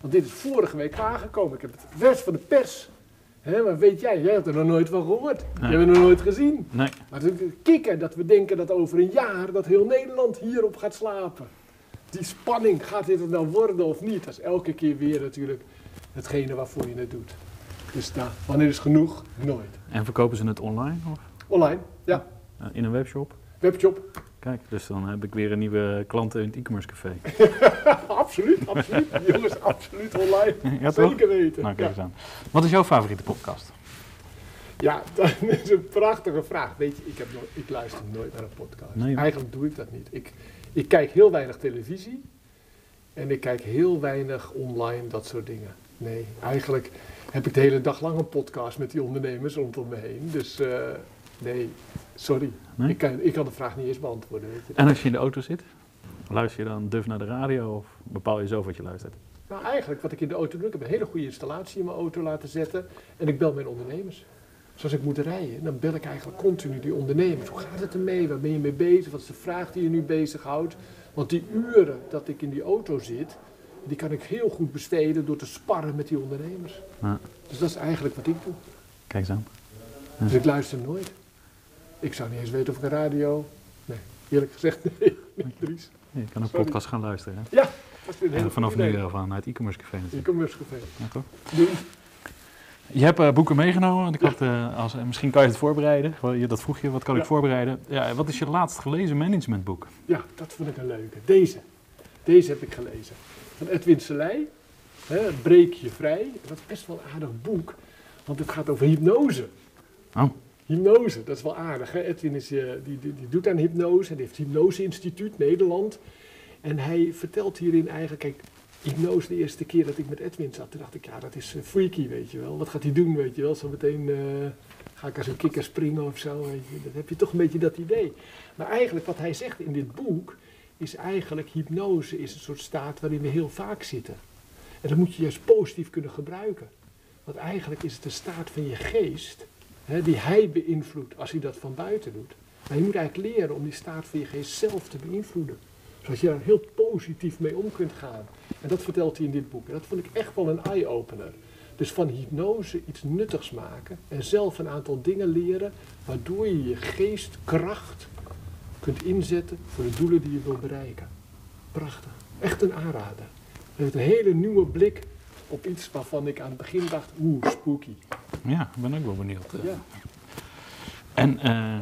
Want dit is vorige week aangekomen. Ik heb het vers van de pers. Hè, maar weet jij, jij hebt er nog nooit van gehoord. Nee. Je hebt het nog nooit gezien. Nee, Maar het is kikker dat we denken dat over een jaar dat heel Nederland hierop gaat slapen. Die spanning, gaat dit het nou worden of niet? Dat is elke keer weer natuurlijk hetgene waarvoor je het doet. Dus nou, wanneer is genoeg? Nooit. en verkopen ze het online of Online, ja. eh, in een webshop? Webshop, Kijk, dus dan heb ik weer een nieuwe klant in het e-commerce café. absoluut, absoluut. Jongens, absoluut online. ja, toch? Zeker weten. Nou, kijk eens aan. Wat is jouw favoriete podcast? Ja, dat is een prachtige vraag. Weet je, ik, heb nooit, ik luister nooit naar een podcast. Nee. Eigenlijk doe ik dat niet. Ik, ik kijk heel weinig televisie en ik kijk heel weinig online, dat soort dingen. Nee, eigenlijk heb ik de hele dag lang een podcast met die ondernemers rondom me heen. Dus eh, nee, sorry. Nee? Ik, kan, ik kan de vraag niet eens beantwoorden. Weet je. En als je in de auto zit, luister je dan duf naar de radio of bepaal je zelf wat je luistert? Nou, eigenlijk wat ik in de auto doe, ik heb een hele goede installatie in mijn auto laten zetten en ik bel mijn ondernemers. Zoals ik moet rijden, dan bel ik eigenlijk continu die ondernemers. Hoe gaat het ermee? Waar ben je mee bezig? Wat is de vraag die je nu bezighoudt? Want die uren dat ik in die auto zit, die kan ik heel goed besteden door te sparren met die ondernemers. Ja. Dus dat is eigenlijk wat ik doe. Kijk aan. Dus ik luister nooit. Ik zou niet eens weten of ik een radio... Nee, eerlijk gezegd nee, nee. Je kan een Sorry. podcast gaan luisteren. Hè? Ja, dat is vanaf nu idee. uh, vanuit e-commerce café. E-commerce café. Ja, toch? Je hebt eh, boeken meegenomen. Ik had, eh, als, eh, misschien kan je het voorbereiden. Dat vroeg je, wat kan ik voorbereiden? Ja, wat is je laatst gelezen managementboek? Ja, dat vond ik een leuke. Deze. Deze heb ik gelezen. Van Edwin Selei. Breek je vrij. Dat is best wel een aardig boek. Want het gaat over hypnose. Oh, Hypnose, dat is wel aardig. Hè? Edwin is, eh, die, die, die doet aan hypnose. Hij heeft het Hypnose Instituut Nederland. En hij vertelt hierin eigenlijk... Kijk, hypnose de eerste keer dat ik met Edwin zat. Toen dacht ik, ja, dat is eh, freaky, weet je wel. Wat gaat hij doen, weet je wel. Zo meteen eh, ga ik als een kikker springen of zo. Weet je. Dan heb je toch een beetje dat idee. Maar eigenlijk wat hij zegt in dit boek... is eigenlijk hypnose is een soort staat waarin we heel vaak zitten. En dat moet je juist positief kunnen gebruiken. Want eigenlijk is het een staat van je geest... Hè, die hij beïnvloedt als hij dat van buiten doet. Maar je moet eigenlijk leren om die staat van je geest zelf te beïnvloeden. Zodat je daar heel positief mee om kunt gaan. En dat vertelt hij in dit boek. En dat vond ik echt wel een eye-opener. Dus van hypnose iets nuttigs maken en zelf een aantal dingen leren, waardoor je je geestkracht kunt inzetten voor de doelen die je wil bereiken. Prachtig. Echt een aanrader. Het heeft een hele nieuwe blik op iets waarvan ik aan het begin dacht, oeh, spooky. ja, ik ben ook wel benieuwd. eh. Ja. En eh,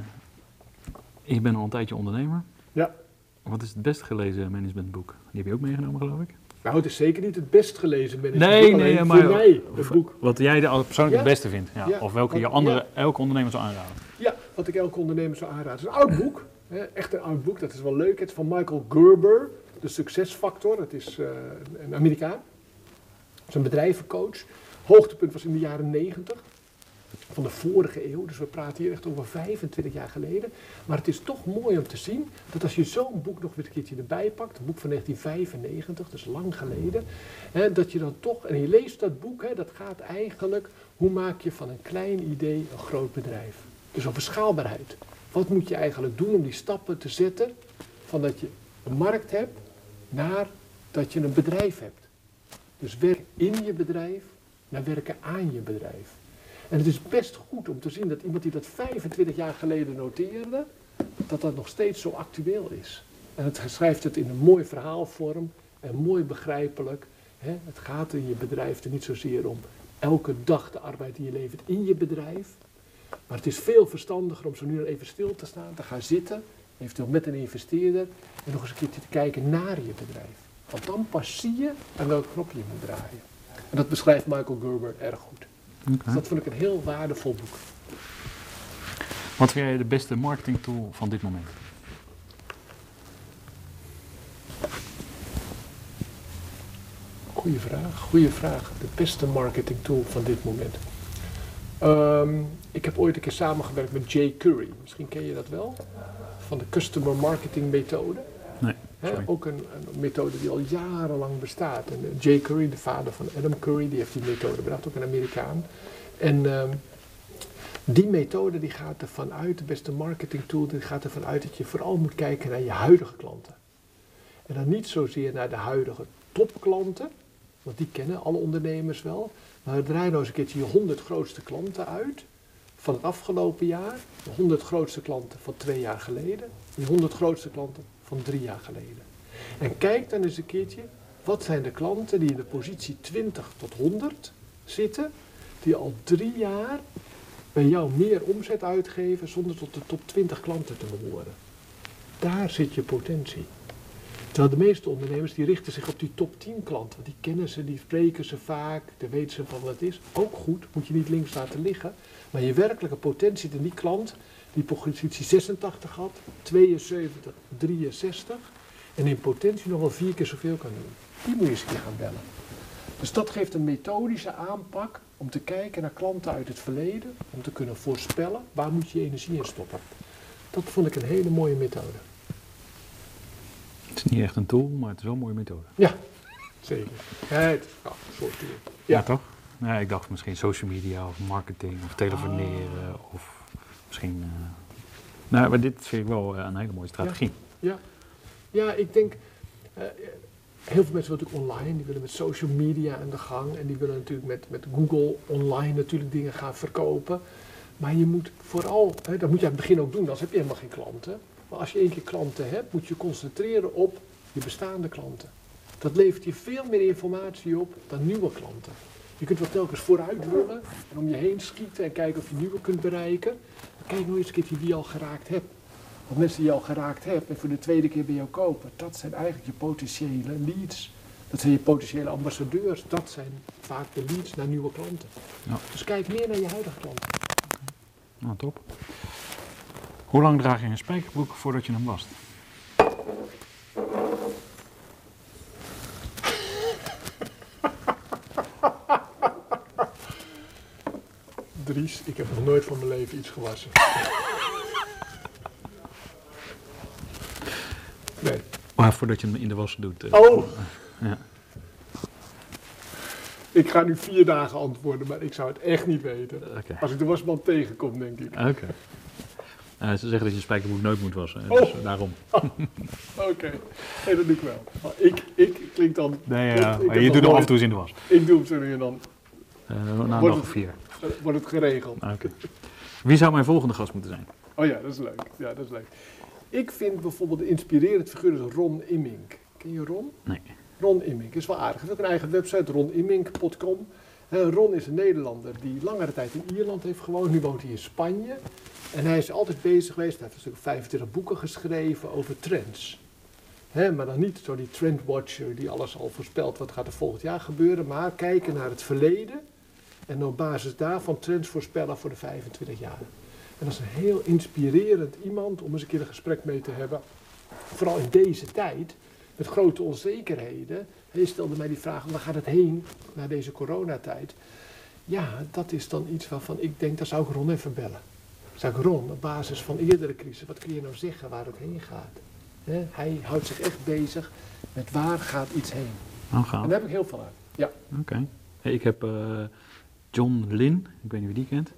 je bent al een tijdje ondernemer. Ja. Wat is het best gelezen managementboek? Die heb je ook meegenomen, geloof ik? Nou, het is zeker niet het best gelezen management. Nee, nee, alleen maar- voor mij, het boek. Wat jij de- persoonlijk Ja. het beste vindt. Ja. Ja, Of welke je andere, elke ondernemer zou aanraden. Ja, wat ik elke ondernemer zou aanraden. Het is een oud boek. Echt een oud boek, dat is wel leuk. Het is van Michael Gerber, De Succesfactor. Is eh, een Amerikaan. Is een bedrijvencoach. Hoogtepunt was in de jaren 90 van de vorige eeuw. Dus we praten hier echt over 25 jaar geleden. Maar het is toch mooi om te zien dat als je zo'n boek nog weer een keertje erbij pakt, een boek van 1995, dus lang geleden, hè, dat je dan toch, en je leest dat boek, hè, dat gaat eigenlijk, hoe maak je van een klein idee een groot bedrijf? Dus over schaalbaarheid. Wat moet je eigenlijk doen om die stappen te zetten van dat je een markt hebt naar dat je een bedrijf hebt? Dus werk in je bedrijf naar werken aan je bedrijf. En het is best goed om te zien dat iemand die dat 25 jaar geleden noteerde, dat dat nog steeds zo actueel is. En het schrijft het in een mooi verhaalvorm en mooi begrijpelijk. Hè? Het gaat in je bedrijf er niet zozeer om elke dag de arbeid die je levert in je bedrijf. Maar het is veel verstandiger om zo nu even stil te staan, te gaan zitten, eventueel met een investeerder, en nog eens een keertje te kijken naar je bedrijf. Want dan pas zie je aan welke knop je moet draaien. En dat beschrijft Michael Gerber erg goed. Dus dat vond ik een heel waardevol boek. Wat vind jij de beste marketing tool van dit moment? Goeie vraag, goeie vraag. De beste marketing tool van dit moment. Ehm, ik heb ooit een keer samengewerkt met Jay Curry. Misschien ken je dat wel. Van de Customer Marketing Methode. Nee, ook een, een methode die al jarenlang bestaat. En eh, Jay Curry, de vader van Adam Curry, die heeft die methode bedacht, ook een Amerikaan. En ehm, die methode die gaat ervan uit, de beste marketing tool, die gaat ervan uit dat je vooral moet kijken naar je huidige klanten. En dan niet zozeer naar de huidige topklanten, want die kennen alle ondernemers wel. Maar draai nou eens een keertje je 100 grootste klanten uit van het afgelopen jaar, de 100 grootste klanten van twee jaar geleden, de 100 grootste klanten van drie jaar geleden. En kijk dan eens een keertje, wat zijn de klanten die in de positie 20 tot 100 zitten, die al drie jaar bij jou meer omzet uitgeven zonder tot de top 20 klanten te behoren. Daar zit je potentie. Terwijl de meeste ondernemers die richten zich op die top 10 klanten. Want die kennen ze, die spreken ze vaak, daar weten ze van wat het is. Ook goed, moet je niet links laten liggen. Maar je werkelijke potentie in die klant die positie 86 had, 72, 63. En in potentie nog wel vier keer zoveel kan doen. Die moet je eens een keer gaan bellen. Dus dat geeft een methodische aanpak om te kijken naar klanten uit het verleden. Om te kunnen voorspellen waar moet je energie in stoppen. Dat vond ik een hele mooie methode. Het is niet echt een tool, maar het is wel een mooie methode. Ja, zeker. Ja, het is ja, een soort tool. Ja, Ja. toch? Ik dacht misschien social media of marketing of telefoneren of misschien... eh, nou, maar dit vind ik wel eh, een hele mooie strategie. Ja, ja ik denk, eh, heel veel mensen willen natuurlijk online, die willen met social media aan de gang en die willen natuurlijk met, met Google online natuurlijk dingen gaan verkopen. Maar je moet vooral, hè, dat moet je aan het begin ook doen, anders heb je helemaal geen klanten. Maar als je één keer klanten hebt, moet je concentreren op je bestaande klanten. Dat levert je veel meer informatie op dan nieuwe klanten. Je kunt wel telkens vooruit willen en om je heen schieten en kijken of je nieuwe kunt bereiken. Maar kijk nou eens een keertje wie je al geraakt hebt. Want mensen die je al geraakt hebt en voor de tweede keer bij jou kopen, dat zijn eigenlijk je potentiële leads. Dat zijn je potentiële ambassadeurs. Dat zijn vaak de leads naar nieuwe klanten. Ja. Dus kijk meer naar je huidige klanten. Nou, top. Hoe lang draag je een spijkerbroek voordat je hem wast? Dries, ik heb nog nooit van mijn leven iets gewassen. Nee. Maar voordat je hem in de was doet. eh, Oh! Ja. Ik ga nu vier dagen antwoorden, maar ik zou het echt niet weten. Als ik de wasman tegenkom, denk ik. Oké. Ze zeggen dat je spijkerbroek nooit moet wassen. Oh. Dus eh, daarom. Oké, nee, dat doe ik wel. Maar ik, ik klink dan... Nee, ja, ik je doet hem af en toe eens in de was. Ik doe hem zo nu en dan. Eh, na een Wordt dag het- vier. eh, Wordt het geregeld. Oké. Wie zou mijn volgende gast moeten zijn? Oh ja, dat is leuk. Ja, dat is leuk. Ik vind bijvoorbeeld een inspirerend figuur is Ron Immink. Ken je Ron? Nee. Ron Immink is wel aardig. Hij heeft ook een eigen website, ronimmink.com. Eh, Ron is een Nederlander die langere tijd in Ierland heeft gewoond. Nu woont hij in Spanje. En hij is altijd bezig geweest. Hij heeft of 25 boeken geschreven over trends. Maar dan niet zo die trendwatcher die alles al voorspelt wat gaat er volgend jaar gebeuren. Maar kijken naar het verleden. En op basis daarvan trends voorspellen voor de 25 jaar. En dat is een heel inspirerend iemand om eens een keer een gesprek mee te hebben. Vooral in deze tijd, met grote onzekerheden. Je stelde mij die vraag, waar gaat het heen na deze coronatijd? Ja, dat is dan iets waarvan ik denk, daar zou ik Ron even bellen. Zou ik Ron, op basis van eerdere crisis, wat kun je nou zeggen waar het heen gaat? Hij houdt zich echt bezig met waar gaat iets heen. Oh, gaaf. En daar heb ik heel veel aan. Ja. Oké. Hey, ik heb eh, John Lin, ik weet niet wie die kent.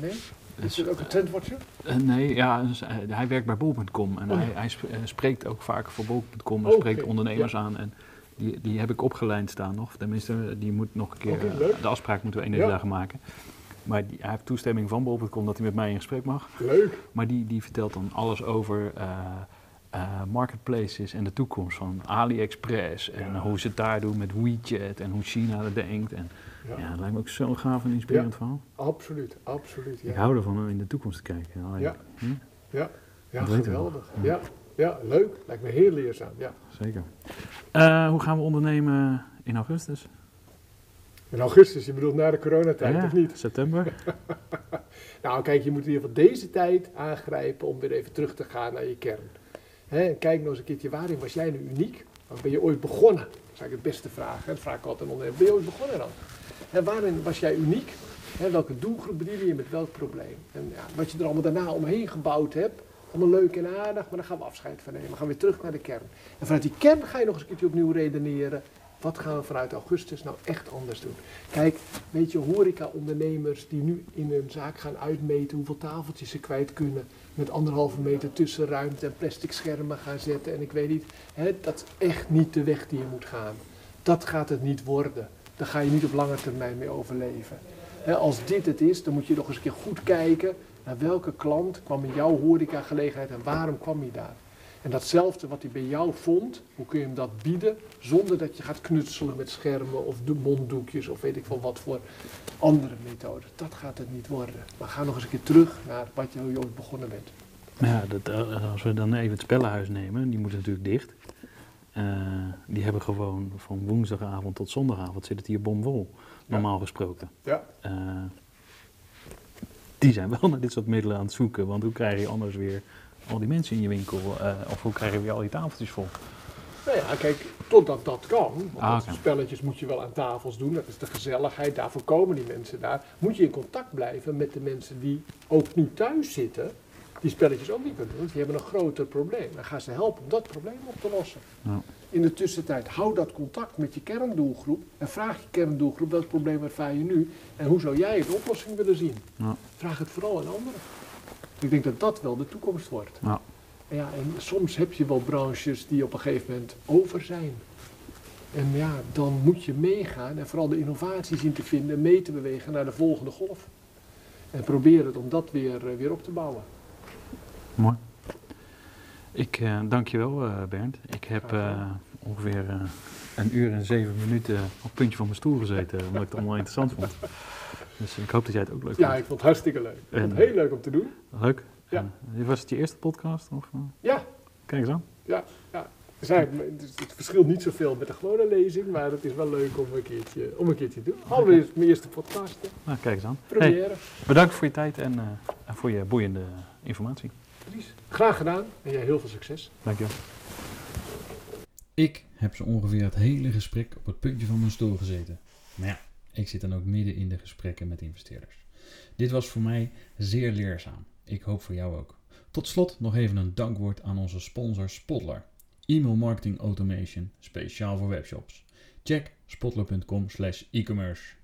Nee? Is dit ook een trendwatcher? Eh, nee, ja, dus, eh, hij werkt bij bol.com en Oh, ja. hij, hij sp- spreekt ook vaak voor bol.com en Oké, spreekt ondernemers aan. En die, die heb ik opgeleid staan nog. Tenminste, die moet nog een keer, de afspraak moeten we Ja. dagen maken. Maar die, hij heeft toestemming van bol.com dat hij met mij in gesprek mag. Leuk. Maar die, die vertelt dan alles over eh, eh, marketplaces en de toekomst van AliExpress. En Ja. hoe ze het daar doen met WeChat en hoe China dat denkt. En Ja, ja, dat lijkt me ook zo gaaf en inspirerend verhaal. absoluut, absoluut. Ik Ja, hou ervan om in de toekomst te kijken. Alleen, Ja. hm, ja, ja we geweldig. Ja. Ja. leuk. Lijkt me heel leerzaam. Ja. Zeker. Eh, hoe gaan we ondernemen in augustus? In augustus, je bedoelt na de coronatijd, Ja, of niet? September? Nou, kijk, je moet in ieder geval deze tijd aangrijpen om weer even terug te gaan naar je kern. Hè, kijk nou eens een keertje, waarin was jij nu uniek? Waar ben je ooit begonnen? Dat is eigenlijk het beste vraag. Hè? Dat vraag ik altijd aan ondernemer. Ben je ooit begonnen dan? En waarin was jij uniek? Hè, welke doelgroep bediende je met welk probleem? En ja, wat je er allemaal daarna omheen gebouwd hebt, allemaal leuk en aardig, maar daar gaan we afscheid van nemen. We gaan weer terug naar de kern. En vanuit die kern ga je nog eens een keertje opnieuw redeneren. Wat gaan we vanuit augustus nou echt anders doen? Kijk, weet je, horeca-ondernemers die nu in hun zaak gaan uitmeten hoeveel tafeltjes ze kwijt kunnen. Met anderhalve meter tussenruimte en plastic schermen gaan zetten. En ik weet niet, hè, dat is echt niet de weg die je moet gaan. Dat gaat het niet worden. Daar ga je niet op lange termijn mee overleven. Hè, als dit het is, dan moet je nog eens een keer goed kijken naar welke klant kwam in jouw horecagelegenheid en waarom kwam hij daar. En datzelfde wat hij bij jou vond, hoe kun je hem dat bieden zonder dat je gaat knutselen met schermen of de monddoekjes of weet ik veel wat voor andere methoden. Dat gaat het niet worden. Maar ga nog eens een keer terug naar wat je, hoe je ooit begonnen bent. Ja, dat, eh, als we dan even het spellenhuis nemen, die moeten natuurlijk dicht. Eh, die hebben gewoon van woensdagavond tot zondagavond zit het hier bomvol, normaal gesproken. Ja. Eh, die zijn wel naar dit soort middelen aan het zoeken, want hoe krijg je anders weer al die mensen in je winkel, eh, of hoe krijg je weer al die tafeltjes vol? Nou ja, kijk, totdat dat kan, want Ah, dat spelletjes moet je wel aan tafels doen, dat is de gezelligheid, daarvoor komen die mensen daar. Moet je in contact blijven met de mensen die ook nu thuis zitten, die spelletjes ook niet kunnen doen, want die hebben een groter probleem. Dan gaan ze helpen om dat probleem op te lossen. Ja. In de tussentijd, hou dat contact met je kerndoelgroep en vraag je kerndoelgroep welk probleem ervaar je nu en hoe zou jij de oplossing willen zien. Ja. Vraag het vooral aan anderen. Ik denk dat dat wel de toekomst wordt. Ja. En Ja, en soms heb je wel branches die op een gegeven moment over zijn. En ja, dan moet je meegaan en vooral de innovatie zien te vinden, mee te bewegen naar de volgende golf. En probeer het om dat weer, eh, weer op te bouwen. Mooi. Ik eh, dank je wel, eh, Bernd. Ik heb ongeveer een uur en zeven minuten op het puntje van mijn stoel gezeten, omdat ik het allemaal interessant vond. Dus ik hoop dat jij het ook leuk Ja, vond. ik vond het hartstikke leuk. Ik vond het heel leuk om te doen. Leuk. Ja. En, was het je eerste podcast? Of, eh, Ja, kijk eens aan. ja, ja. Dus het, is- verschilt niet zoveel met de gewone lezing, maar het is wel leuk om een keertje, om een keertje te doen. Allereerst mijn eerste podcast, hè. Nou, kijk eens aan. Hey, première. bedankt voor je tijd en, eh, en voor je boeiende informatie. Dries, Graag gedaan en jij heel veel succes. Dank je. Ik heb zo ongeveer het hele gesprek op het puntje van mijn stoel gezeten. Maar ja, ik zit dan ook midden in de gesprekken met investeerders. Dit was voor mij zeer leerzaam. Ik hoop voor jou ook. Tot slot nog even een dankwoord aan onze sponsor Spotler. E-mail marketing automation speciaal voor webshops. Check spotler.com slash e-commerce.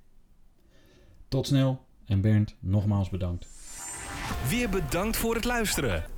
Tot snel en Bernd, nogmaals bedankt. Weer bedankt voor het luisteren.